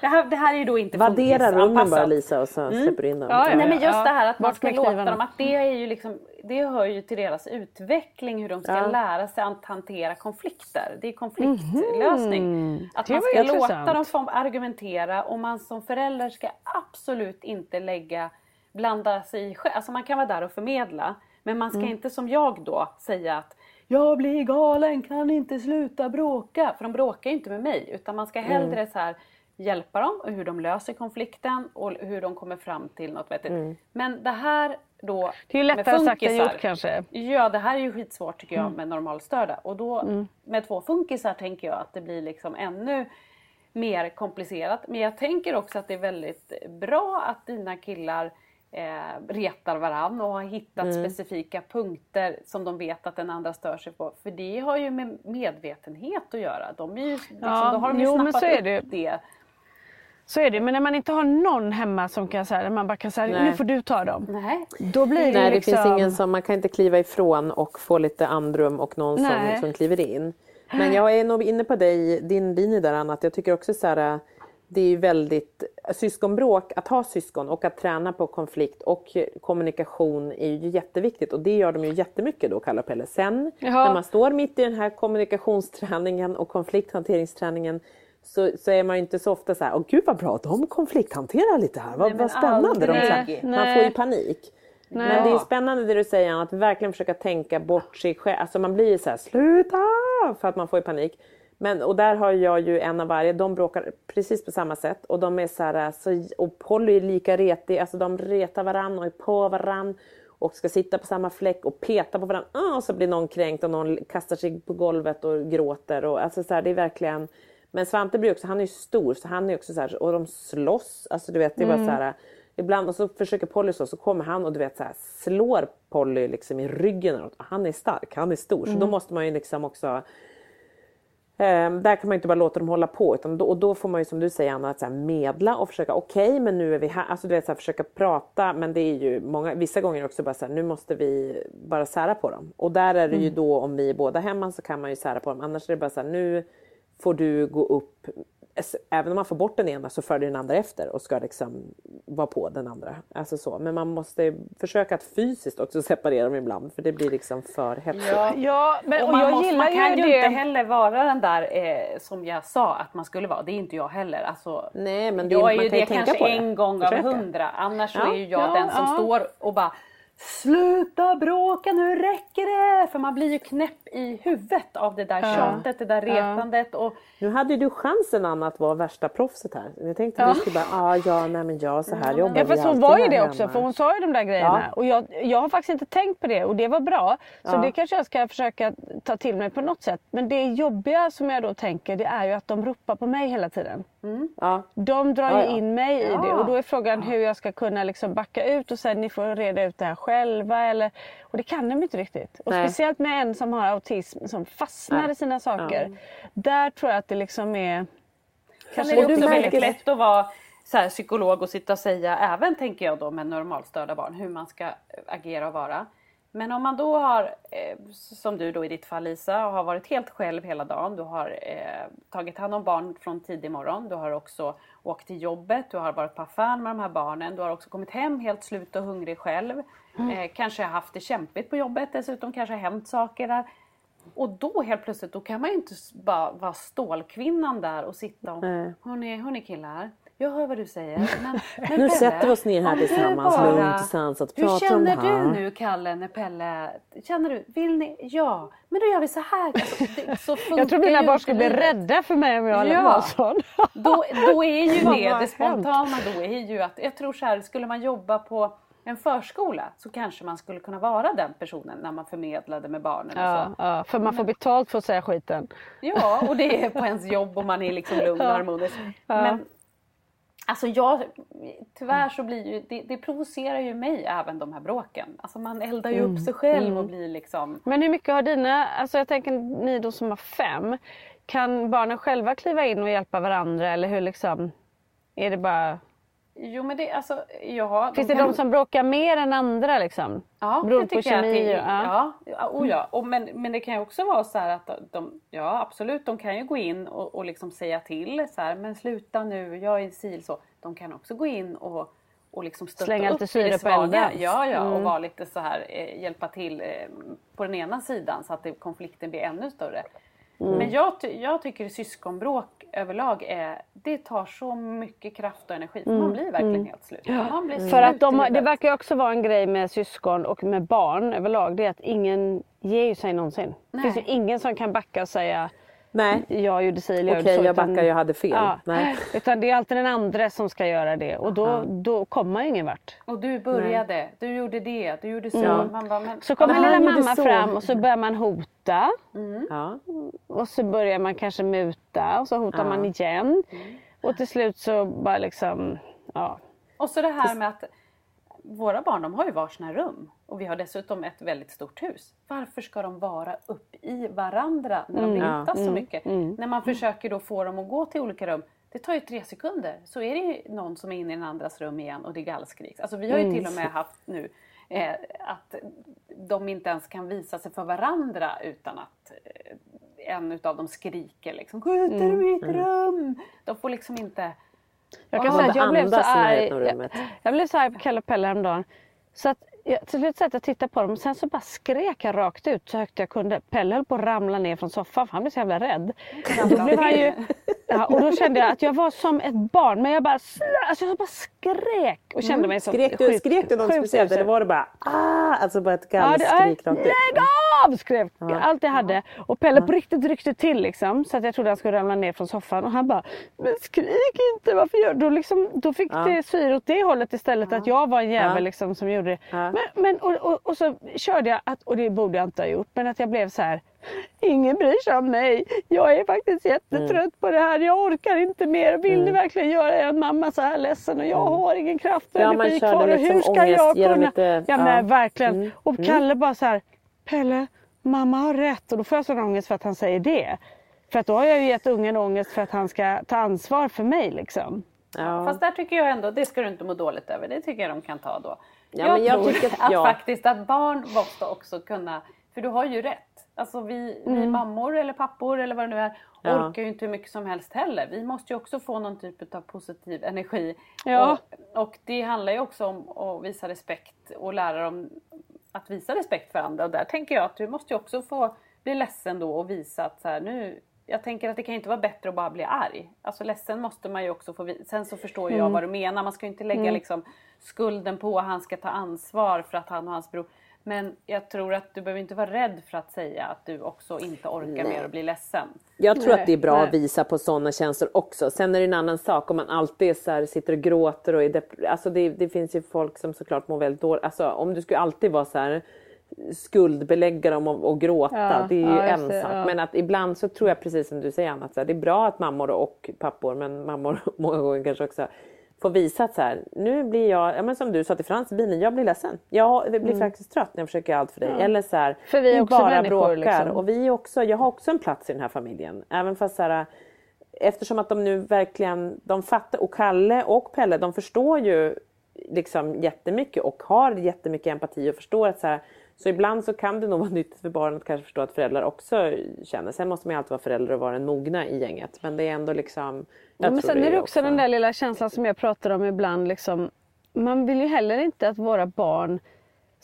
Det, här, det här är ju då inte Vaddera rummen bara Lisa och så släpper du in dem. Ja, ja. Nej men just det här att man ska låta dem, att det är ju liksom, det hör ju till deras utveckling hur de ska Ja. lära sig att hantera konflikter. Det är konfliktlösning. Att Det man ska låta dem få argumentera och man som förälder ska absolut inte lägga, blanda sig i själv. Alltså man kan vara där och förmedla. Men man ska Mm. inte som jag då säga att jag blir galen, kan inte sluta bråka. För de bråkar ju inte med mig. Utan man ska Mm. hellre så här hjälpa dem och hur de löser konflikten och hur de kommer fram till något vettigt. Men det här då Mm. Det är ju lättare sagt än gjort kanske. Ja, det här är ju skitsvårt tycker Mm. jag med normalstörda. Och då med två funkisar tänker jag att det blir liksom ännu mer komplicerat. Men jag tänker också att det är väldigt bra att dina killar eh, retar varann och har hittat Mm. specifika punkter som de vet att den andra stör sig på. För det har ju med medvetenhet att göra. De är ju, liksom, Ja, då har de ju jo, men snappat så är upp det. det. Så är det, men när man inte har någon hemma som kan säga, man bara kan säga, nu får du ta dem. Nej. Då blir det Nej, det liksom... finns ingen som, man kan inte kliva ifrån och få lite andrum och någon som, som kliver in. Men jag är nog inne på dig, din linje där Anna, att jag tycker också så här, det är ju väldigt, syskonbråk, att ha syskon och att träna på konflikt och kommunikation är ju jätteviktigt och det gör de ju jättemycket då Kalle och Pelle. Sen Jaha. när man står mitt i den här kommunikationsträningen och konflikthanteringsträningen så, så är man ju inte så ofta så här, åh gud vad bra, de konflikthanterar lite här, vad, Nej, vad spännande. De, här, man Nej. får ju panik. Men det är spännande det du säger att verkligen försöka tänka bort sig själv. Alltså man blir så här, sluta! För att man får ju panik. Men, och där har jag ju en av varje, de bråkar precis på samma sätt. Och de är så här, så, och Polly är lika retig, alltså de retar varann och är på varann. Och ska sitta på samma fläck och peta på varandra. Ah, och så blir någon kränkt och någon kastar sig på golvet och gråter. Och, alltså så här, det är verkligen... Men Svante blir också, han är ju stor så han är också så här, och de slåss. Alltså du vet, det är bara så här. Ibland och så försöker Polly så, så kommer han och du vet så här, slår Polly liksom i ryggen. Han är stark, han är stor. Så då måste man ju liksom också där kan man inte bara låta dem hålla på utan då, och då får man ju som du säger Anna att så medla och försöka okej men nu är vi här, alltså du vet så här, försöka prata men det är ju många, vissa gånger också bara så här, nu måste vi bara sära på dem. Och där är det ju då om vi är båda hemma så kan man ju sära på dem. Annars är det bara så här, nu får du gå upp Även om man får bort den ena så följer den andra efter och ska liksom vara på den andra. Alltså så. Men man måste försöka att fysiskt också separera dem ibland för det blir liksom för hetsigt. Ja, men, Och och man, jag måste, gillar man kan ju det. inte heller vara den där eh, som jag sa att man skulle vara. Det är inte jag heller. Alltså, Nej, men det, jag är ju det kanske en gång av hundra. Annars så Ja, är ju jag ja, den som ja. står och bara Sluta bråka nu räcker det! För man blir ju knäpp i huvudet av det där tjatet, det där retandet. Och, Nu hade du chansen Anna att vara värsta proffset här. Jag tänkte att du skulle bara, ah, ja, nej men jag så här jobbar Ja fast hon var ju det hemma." också för hon sa ju de där grejerna. Ja. Och jag, jag har faktiskt inte tänkt på det och det var bra. Så det kanske jag ska försöka ta till mig på något sätt. Men det jobbiga som jag då tänker det är ju att de ropar på mig hela tiden. Ja. De drar Ja, ju in mig i det och då är frågan hur jag ska kunna liksom backa ut och säga ni får reda ut det här själva. Eller, och det kan de inte riktigt. Och Nej. speciellt med en som har autism som fastnar Nej. i sina saker. Där tror jag att det liksom är... Kanske är det lite också väldigt lätt att vara så här, psykolog och sitta och säga, även tänker jag då med normalstörda barn, hur man ska agera och vara. Men om man då har, eh, som du då i ditt fall Lisa, har varit helt själv hela dagen. Du har eh, tagit hand om barn från tidig morgon. Du har också åkt till jobbet. Du har varit på affären med de här barnen. Du har också kommit hem helt slut och hungrig själv. Mm. Eh, kanske haft det kämpigt på jobbet dessutom. Kanske hänt saker där. Och då helt plötsligt, då kan man ju inte bara vara stålkvinnan där och sitta och hörni, hörni killar, jag hör vad du säger. Men, men nu sätter vi oss ner här tillsammans bara, lugnt och sansat Hur känner du nu Kalle när Pelle, känner du, vill ni, ja, men då gör vi så här. Alltså, det, så jag tror mina barn skulle bli rädda för mig om jag ja. var sån. då, då är ju det, det spontana då är ju att, jag tror så här, skulle man jobba på en förskola så kanske man skulle kunna vara den personen när man förmedlade med barnen. Ja, och så. ja för man får betalt för att säga skiten. Ja, och det är på ens jobb och man är liksom lugn och harmonisk. Men Alltså jag, tyvärr så blir ju, det, det provocerar ju mig även de här bråken. Alltså man eldar ju mm. upp sig själv mm. och blir liksom... Men hur mycket har dina, alltså jag tänker ni då som har fem, kan barnen själva kliva in och hjälpa varandra eller hur liksom, är det bara Jo men det, alltså, ja. Finns de det kan... de som bråkar mer än andra liksom? Ja, Beror det tycker jag att det, ja. Ja, oh, ja. Och men, men det kan ju också vara så att de, ja absolut, de kan ju gå in och, och liksom säga till så här, men sluta nu, jag är sil så. De kan också gå in och, och liksom stötta Slänga upp lite syre på elden. Ja, ja, mm. och vara lite så här, eh, hjälpa till eh, på den ena sidan så att det, konflikten blir ännu större. Mm. Men jag, jag tycker syskonbråk överlag är, det tar så mycket kraft och energi. Mm. Man blir verkligen mm. helt slut. Man blir För att de, det verkar också vara en grej med syskon och med barn överlag. Det är att ingen ger sig någonsin. Nej. Det finns ju ingen som kan backa och säga Nej. Jag gjorde si eller Okej, jag backar, jag hade fel. Ja. Nej. Utan det är alltid den andra som ska göra det och då, då kommer man ju ingen vart. Och du började, Nej. du gjorde det, du gjorde så. Mm. Man bara, men... Så kommer lilla mamma så. fram och så börjar man hota. Mm. Ja. Och så börjar man kanske muta och så hotar ja. man igen. Mm. Och till slut så bara liksom, ja. Och så det här med att våra barn de har ju varsina rum och vi har dessutom ett väldigt stort hus. Varför ska de vara upp i varandra när de mm, så mm, mycket? Mm. När man försöker då få dem att gå till olika rum. Det tar ju tre sekunder så är det ju någon som är inne i den andras rum igen och det gallskriks. Alltså vi har ju mm. till och med haft nu eh, att de inte ens kan visa sig för varandra utan att eh, en utav dem skriker liksom Gå ut ur mitt mm. rum! De får liksom inte jag kan säga att jag blev så arg. Jag, jag blev så arg på Kalle och Pelle häromdagen. Så att jag, till slut satt jag och tittade på dem och sen så bara skrek jag rakt ut så högt jag kunde. Pelle höll på att ramla ner från soffan för han blev så jävla rädd. Då blev han ju, ja, och då kände jag att jag var som ett barn men jag bara, alltså jag bara skrek och kände mm. mig så Skrek du, skrek du något speciellt eller var det bara ah, alltså bara ett gallskrik ja, rakt ut? Lägg av! skrek ja. allt jag hade. Och Pelle på riktigt ryckte till liksom så att jag trodde han skulle ramla ner från soffan och han bara, men skrik inte, varför gör du? Då, liksom, då fick ja. det syre åt det hållet istället att jag var en jävel liksom, som gjorde det. Men, men, och, och, och, så körde jag, att, och det borde jag inte ha gjort, men att jag blev så här. Ingen bryr sig om mig. Jag är faktiskt jättetrött mm. på det här. Jag orkar inte mer. Vill mm. ni verkligen göra er mamma så här ledsen och jag mm. har ingen kraft och ja, energi kvar. Och hur ska jag kunna? Lite, ja, men verkligen. Mm. Och mm. Kalle bara så här. Pelle, mamma har rätt. Och då får jag sån ångest för att han säger det. För att då har jag ju gett ungen ångest för att han ska ta ansvar för mig liksom. Ja. Fast där tycker jag ändå, det ska du inte må dåligt över. Det tycker jag de kan ta då. Ja, jag, jag tror att, att faktiskt att barn måste också kunna, för du har ju rätt. Alltså vi, mm. vi mammor eller pappor eller vad det nu är ja. orkar ju inte hur mycket som helst heller. Vi måste ju också få någon typ av positiv energi. Ja. Och, och det handlar ju också om att visa respekt och lära dem att visa respekt för andra. Och där tänker jag att du måste ju också få bli ledsen då och visa att så här, nu jag tänker att det kan inte vara bättre att bara bli arg. Alltså ledsen måste man ju också få Sen så förstår mm. jag vad du menar. Man ska ju inte lägga mm. liksom skulden på att han ska ta ansvar för att han och hans bror. Men jag tror att du behöver inte vara rädd för att säga att du också inte orkar Nej. mer och blir ledsen. Jag tror Nej. att det är bra Nej. att visa på sådana känslor också. Sen är det en annan sak om man alltid så här, sitter och gråter och är Alltså det, det, finns ju folk som såklart mår väldigt dåligt. Alltså om du skulle alltid vara så här skuldbelägga dem och, och gråta. Ja, det är ju ja, en sak. Ja. Men att ibland så tror jag precis som du säger Anna, att det är bra att mammor och pappor, men mammor många gånger kanske också får visa att så här, nu blir jag, ja, men som du sa till Frans i bilen, jag blir ledsen. Jag blir mm. faktiskt trött när jag försöker allt för dig. Eller så här, för vi, är också bara bråkar. Liksom. Och vi också, jag har också en plats i den här familjen. Även fast så här, eftersom att de nu verkligen, de fattar, och Kalle och Pelle, de förstår ju liksom jättemycket och har jättemycket empati och förstår att så här, Så ibland så kan det nog vara nyttigt för barnet att kanske förstå att föräldrar också känner. Sen måste man ju alltid vara förälder och vara den mogna i gänget. Men det är ändå liksom... Ja, men sen är det också den där lilla känslan som jag pratar om ibland. Liksom, man vill ju heller inte att våra barn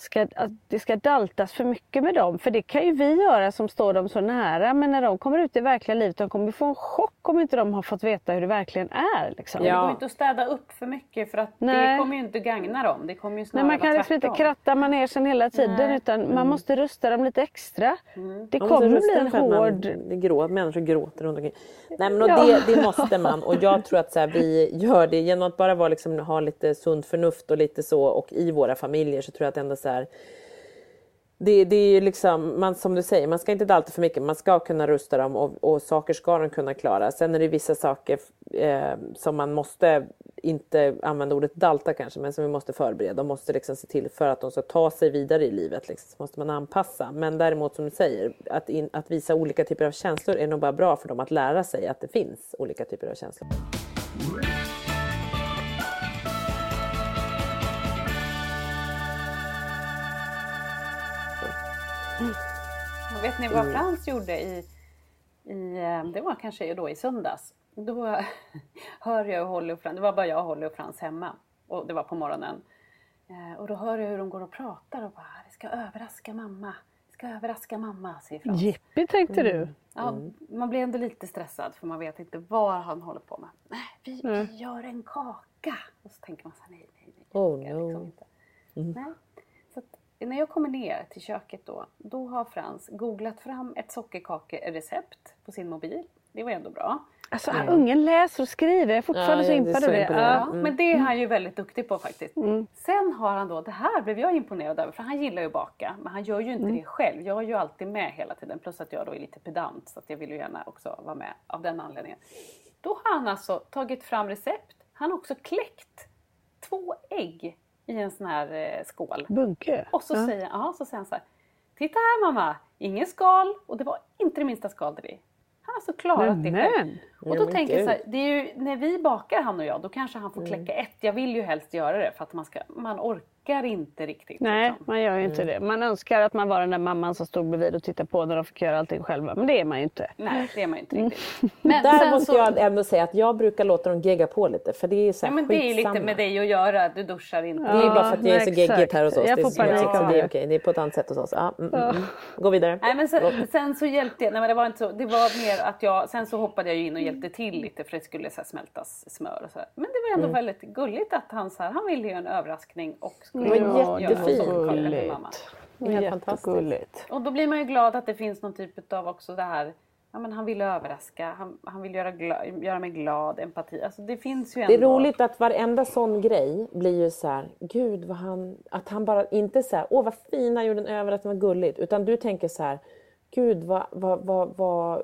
ska, att det ska daltas för mycket med dem. För det kan ju vi göra som står dem så nära. Men när de kommer ut i verkliga livet, de kommer få en chock om inte de har fått veta hur det verkligen är. Liksom. Ja. Det går inte att städa upp för mycket för att Nej. det kommer ju inte gagna dem. Det kommer ju Nej, man kan liksom inte kratta manegen hela tiden Nej. utan mm. man måste rusta dem lite extra. Mm. Det man kommer bli en hård... Man, grå, människor gråter runt omkring. Nej men ja. det, det, måste man och jag tror att så här, vi gör det genom att bara vara, liksom, ha lite sunt förnuft och lite så och i våra familjer så tror jag att ändå så här, det, det är liksom, man, som du säger, man ska inte dalta för mycket. Man ska kunna rusta dem och, och saker ska de kunna klara. Sen är det vissa saker eh, som man måste, inte använda ordet dalta kanske, men som vi måste förbereda. De måste liksom se till för att de ska ta sig vidare i livet. Liksom, så måste man anpassa. Men däremot som du säger, att, in, att visa olika typer av känslor är nog bara bra för dem att lära sig att det finns olika typer av känslor. Vet ni vad mm. Frans gjorde i, i, eh, det var kanske då i söndags. Då hör jag Holly och Frans, det var bara jag, Holly och Frans hemma. Och det var på morgonen. Eh, och då hör jag hur de går och pratar och bara, vi ska överraska mamma. Vi ska överraska mamma, säger Frans. Jippi tänkte mm. du? Ja, man blir ändå lite stressad för man vet inte vad han håller på med. Nej, vi, mm. vi gör en kaka. Och så tänker man så här, nej, nej, nej. Oh, no. Liksom inte. Mm. Nej när jag kommer ner till köket då, då har Frans googlat fram ett sockerkakerecept på sin mobil. Det var ändå bra. Alltså mm. ungen läser och skriver, jag är fortfarande ja, så impad av det. Ja, mm. Men det är han ju väldigt duktig på faktiskt. Mm. Sen har han då, det här blev jag imponerad över för han gillar ju att baka men han gör ju inte mm. det själv. Jag är ju alltid med hela tiden plus att jag då är lite pedant så att jag vill ju gärna också vara med av den anledningen. Då har han alltså tagit fram recept. Han har också kläckt två ägg i en sån här eh, skål. Bunke? Och så, ja. säger, ja, så säger han så här. Titta här mamma, ingen skal och det var inte det minsta skal där i. Han har alltså klarat men, det själv. Och då ja, tänker jag så här, det är ju, när vi bakar han och jag, då kanske han får kläcka mm. ett. Jag vill ju helst göra det för att man, ska, man orkar orkar inte riktigt. Nej, liksom. man gör ju inte mm. det. Man önskar att man var den där mamman som stod bredvid och tittade på när de fick göra allting själva. Men det är man ju inte. Nej, det är man ju inte mm. riktigt. Men Där måste så... jag ändå säga att jag brukar låta dem gegga på lite för det är så ja, men Det är lite med dig att göra, du duschar inte. Ja, det är bara för att det är så geggigt här hos oss. Jag får panik ja. det, är okej, det är på ett annat sätt hos oss. Ja, mm, mm, mm. Gå vidare. Nej, men sen, sen, så hjälpte jag, nej men det var inte så, det var mer att jag, sen så hoppade jag in och hjälpte till lite för det skulle så smältas smör och så. Men det var ändå mm. väldigt gulligt att han så här, han ville göra en överraskning och det var jättefint gulligt. Helt fantastiskt. Och då blir man ju glad att det finns någon typ av också det här Ja, men han vill överraska, han, han vill göra, glad, göra mig glad, empati. Alltså det finns ju ändå... Det är roligt att varenda sån grej blir ju så här, gud vad han, att han bara inte så här, åh vad fin han gjorde en överraskning, vad gulligt. Utan du tänker så här, gud vad, vad, vad vad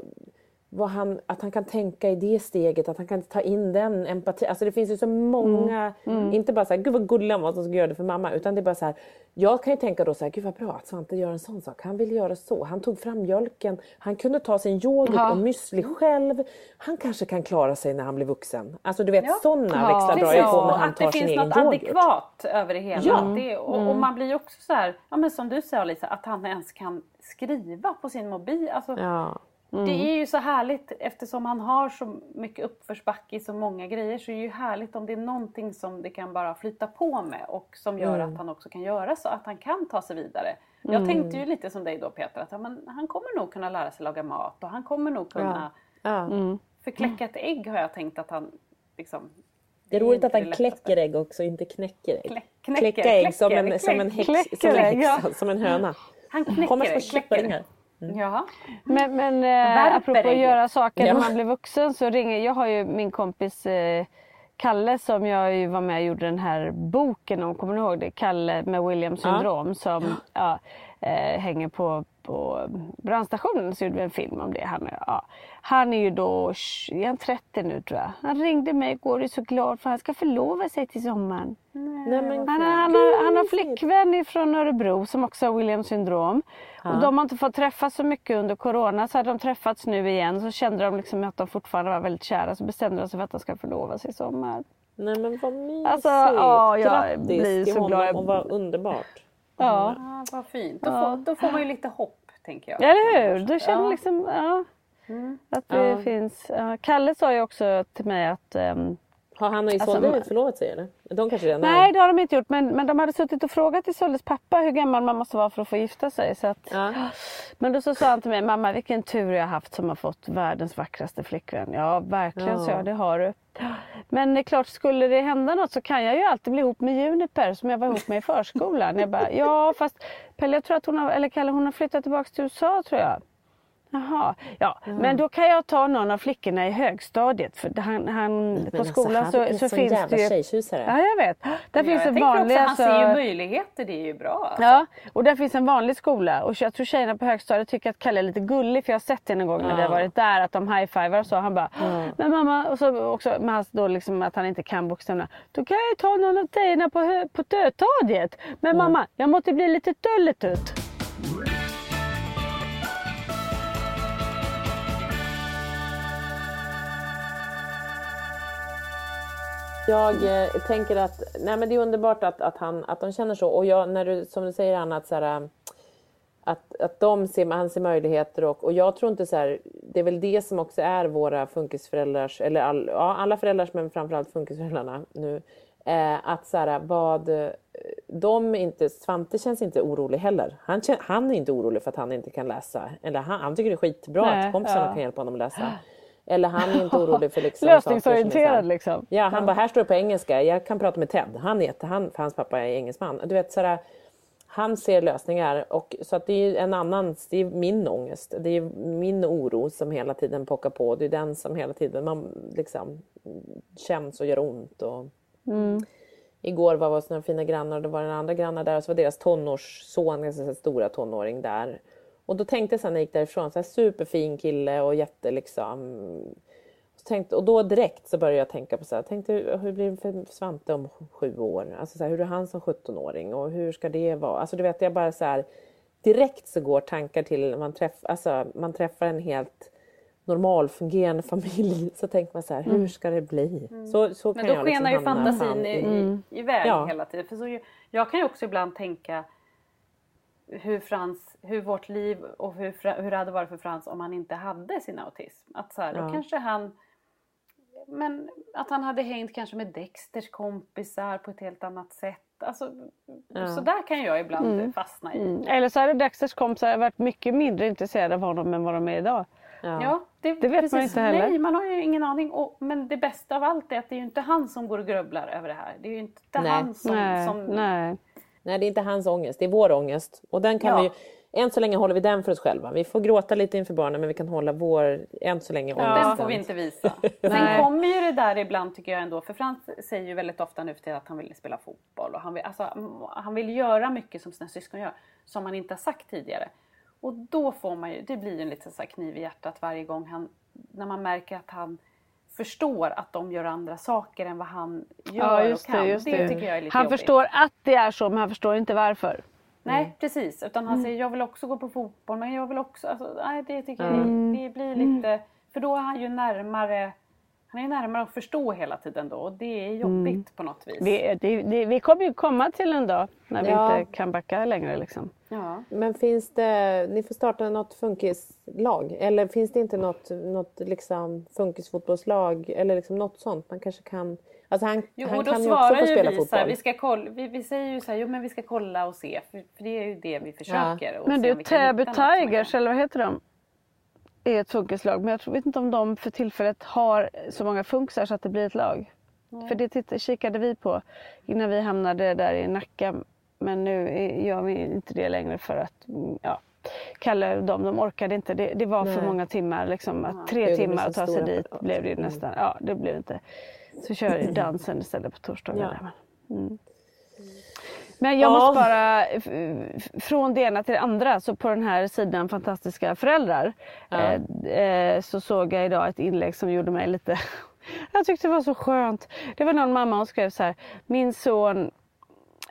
han, att han kan tänka i det steget, att han kan ta in den empatin. Alltså det finns ju så många, mm. Mm. inte bara så här, gud vad gullig han var som ska göra det för mamma, utan det är bara så här, jag kan ju tänka då så här, gud vad bra att Svante gör en sån sak. Han vill göra så, han tog fram mjölken, han kunde ta sin yoghurt ja. och müsli själv. Han kanske kan klara sig när han blir vuxen. Alltså du vet ja. sådana ja. växlar drar jag på när han tar sin egen yoghurt. Att det finns något adekvat över det hela. Ja. Det, och, mm. och, man blir ju också så här, ja men som du säger Lisa, att han ens kan skriva på sin mobil. Alltså, ja. Mm. Det är ju så härligt eftersom han har så mycket uppförsbacke i så många grejer så är det ju härligt om det är någonting som det kan bara flyta på med och som gör mm. att han också kan göra så att han kan ta sig vidare. Jag mm. tänkte ju lite som dig då Peter att ja, men han kommer nog kunna lära sig laga mat och han kommer nog kunna ja. Ja. Mm. För kläcka ett ägg har jag tänkt att han liksom det är roligt att han kläcker ägg också, inte knäcker ägg. Klä, knäcker, Kläcka ägg som en, som en, häx, som en häxa, som en höna. Han knäcker Kommer små kycklingar. Mm. Jaha. Men, men eh, apropå att göra saker ja. när man blir vuxen så ringer jag har ju min kompis eh, Kalle som jag ju var med och gjorde den här boken om, kommer ni ihåg det? Kalle med Williams syndrom ja. som ja, eh, hänger på, på brandstationen. Så gjorde vi en film om det. Han, ja. han är ju då, är han 30 nu tror jag. Han ringde mig igår och är så glad för han ska förlova sig till sommaren. Nej, han, han, han, har, han har flickvän från Örebro som också har Williams syndrom. Och de har inte fått träffas så mycket under Corona. Så hade de träffats nu igen så kände de liksom att de fortfarande var väldigt kära. Så bestämde de sig för att de ska förlova sig i sommar. Nej men vad mysigt! Alltså, ja, jag Grattis blir så till glad. honom och vad underbart! Ja. Ja, vad fint. Då, får, då får man ju lite hopp, tänker jag. Eller hur? Du känner Ja. liksom ja, att det Ja. finns. Ja. Kalle sa ju också till mig att ehm, Har han och Alltså, Isolde man- förlovat sig eller? De kanske redan Nej är? det har de inte gjort men, men de hade suttit och frågat Isoldes pappa hur gammal man måste vara för att få gifta sig. Så att, Ja. Men då så sa han till mig, mamma vilken tur jag har haft som har fått världens vackraste flickvän. Ja verkligen Ja. så jag, det har du. Men det är klart, skulle det hända något så kan jag ju alltid bli ihop med Juniper som jag var ihop med i förskolan. Jag bara, ja fast Pelle jag tror att hon har, eller Kalle hon har flyttat tillbaka till USA tror jag. Jaha, ja. Men då kan jag ta någon av flickorna i högstadiet för han, han, på skolan alltså, han så, så sån finns det ju... tjejtjusare. Ja jag vet. Där Ja, finns jag en vanlig... också, han ser ju alltså- möjligheter, det är ju bra. Alltså. Ja, och där finns en vanlig skola och jag tror tjejerna på högstadiet tycker att Kalle är lite gullig för jag har sett det någon gång när vi har varit där att de high-fivar och så. Han bara, men mamma, och så också med hans då liksom att han inte kan bokstäverna. Då kan jag ju ta någon av tjejerna på, på tötadiet. Men mamma, jag måste bli lite tölletut. Jag eh, tänker att nej, men det är underbart att, att, han, att de känner så. Och jag, när du, som du säger Anna, att, så här, att, att de ser, han ser möjligheter. Och, och jag tror inte så här, det är väl det som också är våra funkisföräldrars, eller all, ja, alla föräldrars men framförallt funkisföräldrarna nu. Eh, att så här, vad eh, de inte, Svante känns inte orolig heller. Han, han är inte orolig för att han inte kan läsa. Eller han, han tycker det är skitbra Nej, att kompisarna ja. kan hjälpa honom att läsa. Eller han är inte orolig för liksom Lösningsorienterad liksom. Ja, han bara, här står det på engelska, jag kan prata med Ted. Han är han, för hans pappa är engelsman. Du vet, sådär, han ser lösningar. Och, så att det är en annan, det är min ångest. Det är min oro som hela tiden pockar på. Det är den som hela tiden man, liksom, känns och gör ont. Och, Igår var vi hos några fina grannar och det var den andra grannar där och så var deras tonårsson, ganska stora tonåring där. Och då tänkte jag sen när jag gick därifrån, så här superfin kille och jätte liksom så tänkte, och då direkt så började jag tänka på så här, tänkte hur, blir det för Svante om sju år? Alltså så här, hur är han som 17-åring och hur ska det vara? Alltså du vet, jag bara så här, direkt så går tankar till man, träff, alltså, man träffar en helt normalfungerande familj så tänker man så här, hur ska det bli? Så, så Men då jag liksom skenar ju fantasin i, i, iväg Ja. hela tiden. För så, jag kan ju också ibland tänka hur, Frans, hur vårt liv och hur, hur det hade varit för Frans om han inte hade sin autism. Att så här, då Ja. kanske han men att han hade hängt kanske med Dexters kompisar på ett helt annat sätt. Alltså, Så där kan jag ibland fastna i. Mm. Eller så hade Dexters kompisar varit mycket mindre intresserade av honom än vad de är idag. Ja, det, Det vet man inte heller. Nej, man har ju ingen aning. Och, men det bästa av allt är att det är ju inte han som går och grubblar över det här. Det är ju inte Nej. han som... nej, som nej. Nej, det är inte hans ångest, det är vår ångest. Och den kan Ja. vi ju, än så länge håller vi den för oss själva. Vi får gråta lite inför barnen men vi kan hålla vår, än så länge, Den ångesten. får vi inte visa. Sen kommer ju det där ibland tycker jag ändå. För Frans säger ju väldigt ofta nu för att han vill spela fotboll. Och han, vill, alltså, han vill göra mycket som sina syskon gör. Som han inte har sagt tidigare. Och då får man ju, det blir ju en liten så här kniv i hjärtat varje gång han, när man märker att han förstår att de gör andra saker än vad han gör Ja, och kan. det, just det. tycker jag är lite Han jobbigt. förstår att det är så men han förstår inte varför. Nej precis, utan han säger jag vill också gå på fotboll men jag vill också, alltså, nej det tycker jag det blir lite, för då är han ju närmare, han är närmare att förstå hela tiden då och det är jobbigt på något vis. Vi, det, det, vi kommer ju komma till en dag när vi Ja. inte kan backa längre. Liksom. Ja. Men finns det, ni får starta något funkislag eller finns det inte något, något liksom funkisfotbollslag eller liksom något sånt man kanske kan, alltså han, Jo, han och då kan ju också svarar få ju spela vi fotboll. så här, vi, ska kolla, vi, vi säger ju så här, jo men vi ska kolla och se, för, för det är ju det vi försöker. och Men kan hitta Täby Tigers, eller vad heter de? Är ett funkislag. Men jag tror, vet inte om de för tillfället har så många funkisar så att det blir ett lag. För det tittade, kikade vi på innan vi hamnade där i Nacka. Men nu gör vi inte det längre för att mm, ja, Kalle och dem, de orkade inte. Det, det var för Nej. många timmar. Liksom, att tre timmar så att ta sig dit blev det ju nästan. Ja, det blev inte. Så kör vi dansen istället på torsdagar. Ja. mm. Men jag Ja. måste bara, från det ena till det andra, så på den här sidan Fantastiska föräldrar eh, eh, så såg jag idag ett inlägg som gjorde mig lite, jag tyckte det var så skönt. Det var någon mamma som skrev så här, min son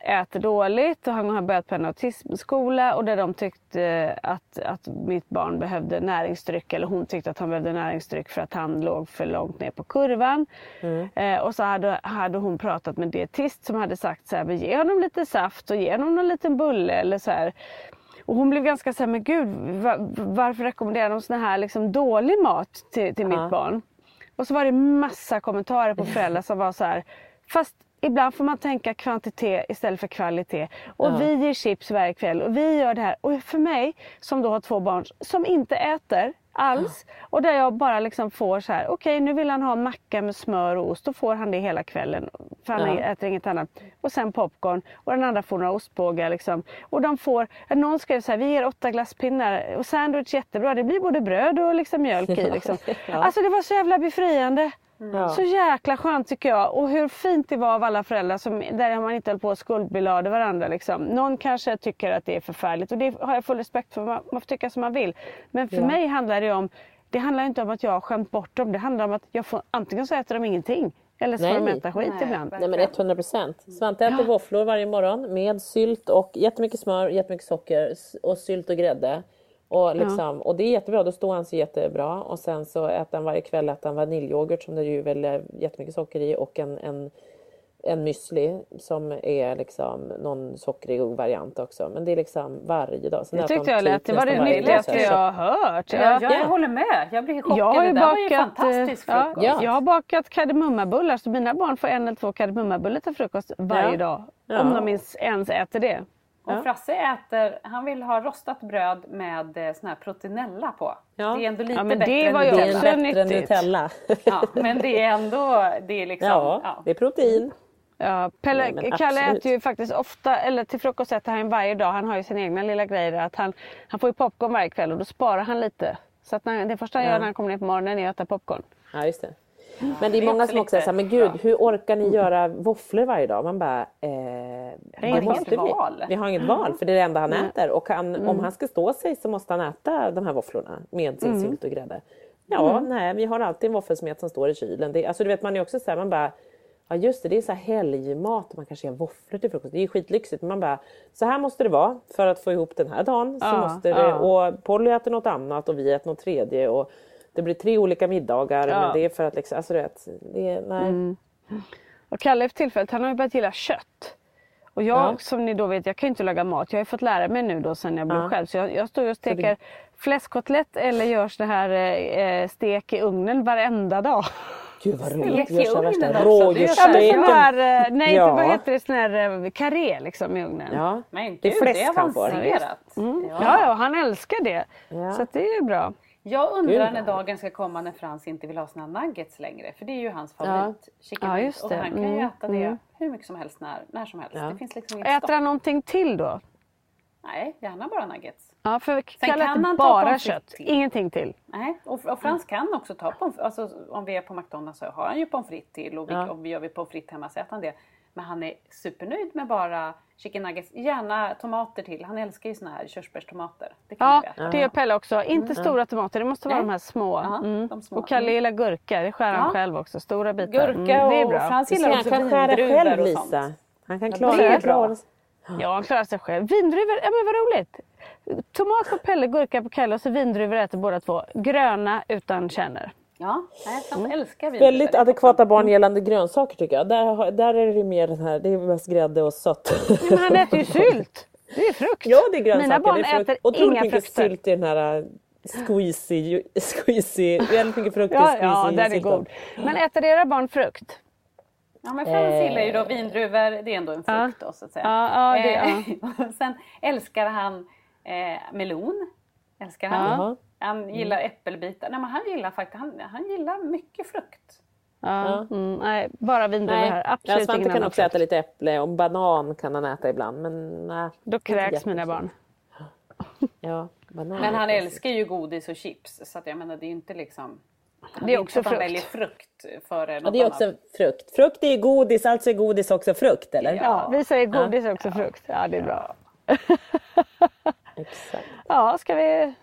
äter dåligt och han har börjat på en autismskola och där de tyckte att, att mitt barn behövde näringsdryck eller hon tyckte att han behövde näringsdryck för att han låg för långt ner på kurvan. Mm. Eh, och så hade, hade hon pratat med en dietist som hade sagt så här, "Men ge honom lite saft och ge honom en liten bulle eller så här. Och hon blev ganska så här, men gud va, varför rekommenderar de sån här liksom dålig mat till, till Ja. mitt barn? Och så var det massa kommentarer på föräldrar som var så här, fast ibland får man tänka kvantitet istället för kvalitet. Och Ja. vi ger chips varje kväll och vi gör det här. Och för mig som då har två barn som inte äter alls och där jag bara liksom får så här, okej nu vill han ha macka med smör och ost, då får han det hela kvällen. För han Ja. äter inget annat. Och sen popcorn och den andra får några ostbågar. Liksom. Och de får, någon skrev så här, vi ger åtta glasspinnar och sandwich jättebra, det blir både bröd och liksom mjölk i. Liksom. Ja. Alltså det var så jävla befriande. Ja. Så jäkla skönt tycker jag. Och hur fint det var av alla föräldrar som, där man inte höll på och skuldbelade varandra. Liksom. Någon kanske tycker att det är förfärligt och det har jag full respekt för. Man, man får tycka som man vill. Men för Ja. mig handlar det om, det handlar inte om att jag har skämt bort dem. Det handlar om att jag får, antingen så äter de ingenting. Eller så får de Nej. äta skit Nej, ibland. Nej men 100 procent. Svante äter våfflor varje morgon med sylt och jättemycket smör, jättemycket socker och sylt och grädde. Och, liksom, och det är jättebra, då står han sig jättebra. Och sen så äter han varje kväll äter han vaniljyoghurt som det är ju väl är jättemycket socker i och en, en, en müsli som är liksom någon sockrig variant också. Men det är liksom varje dag. Sen Det tyckte jag lät, typ det var det nyttigaste jag har hört. Ja, Jag, jag Ja. håller med. Jag blir chockad. jag har det där var ju bakat, fantastisk eh, frukost. ja, Ja. jag har bakat kardemummabullar så mina barn får en eller två kardemummabullar till frukost varje Ja. dag. Ja. Om de ens äter det. Och Frasse äter, han vill ha rostat bröd med eh, sån här proteinella på. Ja. Det är ändå lite Ja, men bättre det än var ju också bättre än. Nutella. Ja, men det är ändå, det är liksom, Ja, ja. det är protein. Ja, Pelle, Nej, Kalle absolut. äter ju faktiskt ofta, eller till frukost äter han varje dag. Han har ju sina egna lilla grejer. Att han, han får ju popcorn varje kväll och då sparar han lite. Så att när, det första han Ja. gör när han kommer ner på morgonen är att äta popcorn. Ja, just det. Men det är är många som också säger men gud, hur orkar ni göra våfflor varje dag? Man bara, eh, det måste vi. val. Vi har inget val för det är det enda han äter. Och han, om han ska stå sig så måste han äta de här våfflorna med sin sylt och grädde. Ja, nej, vi har alltid en våffelsmet som står i kylen. Det, alltså, du vet, man är också så här, man bara, ja just det, det är så här helgmat och man kanske gör våfflor till frukost. Det är ju skitlyxigt. Men man bara, så här måste det vara för att få ihop den här dagen. Så Ja, måste det, ja. Och Polly äter något annat och vi äter något tredje. Och det blir tre olika middagar. Ja. Men det är för att liksom, alltså du vet, det är, nej. Och Kalle för tillfället, han har ju börjat gilla kött. Och jag Ja. som ni då vet, jag kan ju inte laga mat. Jag har ju fått lära mig nu då sen jag blev Ja. själv. Så jag, jag står ju och steker fläskkotlett eller gör så här eh, stek i ugnen varenda dag. Gud vad roligt. Gör värsta det rådjursstek. sån här, eh, nej, Ja. inte, vad heter det, sån här eh, karré liksom i ugnen. Ja, Men gud, det är det fläsk är han får. Mm. Ja. Ja, ja, han älskar det. Ja. Så att det är ju bra. Jag undrar när dagen ska komma när Frans inte vill ha sina nuggets längre. För det är ju hans favorit. Ja, just och han kan ju Mm, äta det mm. hur mycket som helst när, när som helst. Ja. Det finns liksom Äter stopp. han någonting till då? Nej, gärna bara nuggets. Ja, för Kalle kan han bara kött, till. ingenting till. Nej, och, och Frans kan också ta pommes alltså om vi är på McDonalds så har han ju pommes frites till och vi, Ja. om vi gör vi pommes frites hemma så äter han det. Men han är supernöjd med bara chicken nuggets, gärna tomater till. Han älskar ju såna här körsbärstomater. Det kan Ja, det gör Pelle också. Inte stora tomater, det måste vara Nej. de här små. Mm. de små. Och Kalle gillar gurka, det skär han Ja. själv också. Stora bitar. Gurka Mm, det är och bra. Frans Så gillar han också kan skära själv och Lisa. Han kan klara det är bra. Ja, han klarar sig själv. Vindruvor, ja men vad roligt. Tomat på Pelle, gurka på Kalle och så vindruvor äter båda två. Gröna utan kärnor. Ja, nej, Frans älskar vindruvor. Väldigt är adekvata barn gällande grönsaker tycker jag. Där, där är det mer den här, det är mest grädde och sött. Men han äter ju sylt. Det är frukt. ja det är grönsaker. Mina barn det är frukt. äter Otroligt inga mycket frukter. sylt i den här äh, squeezy, squeezy, väldigt mycket frukt i Ja, squeezy ja, den är sylten. god. Men äter era barn frukt? Ja men Frans gillar ju då vindruvor, det är ändå en frukt då så att säga. Ja, ja, det- Eh, och Sen älskar han eh, melon. Älskar han. Jaha. Han gillar äppelbitar. Nej men han gillar faktiskt, han, han gillar mycket frukt. Ja. Mm, nej, bara vindruvor här. ja, Absolut Svante ingen kan också frukt. äta lite äpple och banan kan han äta ibland. Men nej. Då kräks mina barn. Ja, banan Men han älskar ju godis och chips så att jag menar det är inte liksom Det är också att han frukt. väljer frukt före Ja, något det är annat. också frukt. Frukt är ju godis, alltså är godis också frukt eller? Ja, vi säger godis är också frukt. Ja, det är bra. Exakt. Ja, ska vi,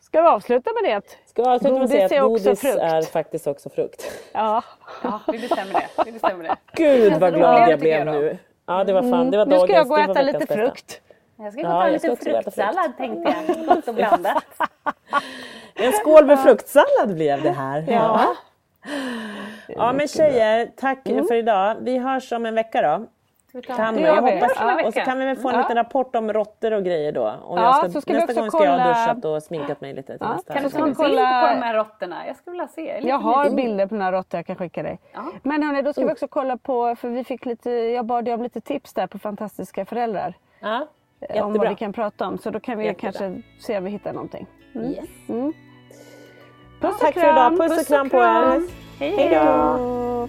ska vi avsluta med det? Ska jag avsluta med att säga att också godis frukt. är faktiskt också frukt. Ja. Ja, vi bestämmer det. Vi bestämmer det. Gud vad glad jag blev nu. Ja, det var fan, det var Nu dagens, ska jag gå och äta lite bästa. frukt. Jag ska gå Ja, och ta jag lite äta frukt. fruktsallad tänkte jag. Gott och blandat. En skål med fruktsallad blev det här. Ja. Ja men tjejer, tack för idag. Vi hörs om en vecka då. Ta hand om Det Jag vi. hoppas, Ja. Och så kan vi väl få en Ja. liten rapport om råttor och grejer då. Och Ja, jag ska, så ska vi nästa också gång ska jag ha kolla- duschat och sminkat mig lite. Till Ja, nästa kan Du ha en kolla- bild på de här råttorna. Jag skulle vilja se. Lite Jag har nyfiken. bilder på några råttor jag kan skicka dig. Men hörni, då ska vi också kolla på, för vi fick lite, jag bad ju om lite tips där på fantastiska föräldrar. Ja, Om vad jättebra. vi kan prata om. Så då kan vi Jättebra. kanske se om vi hittar någonting. Yes. Puss och Tack för idag. Puss och kram på er. Hej då!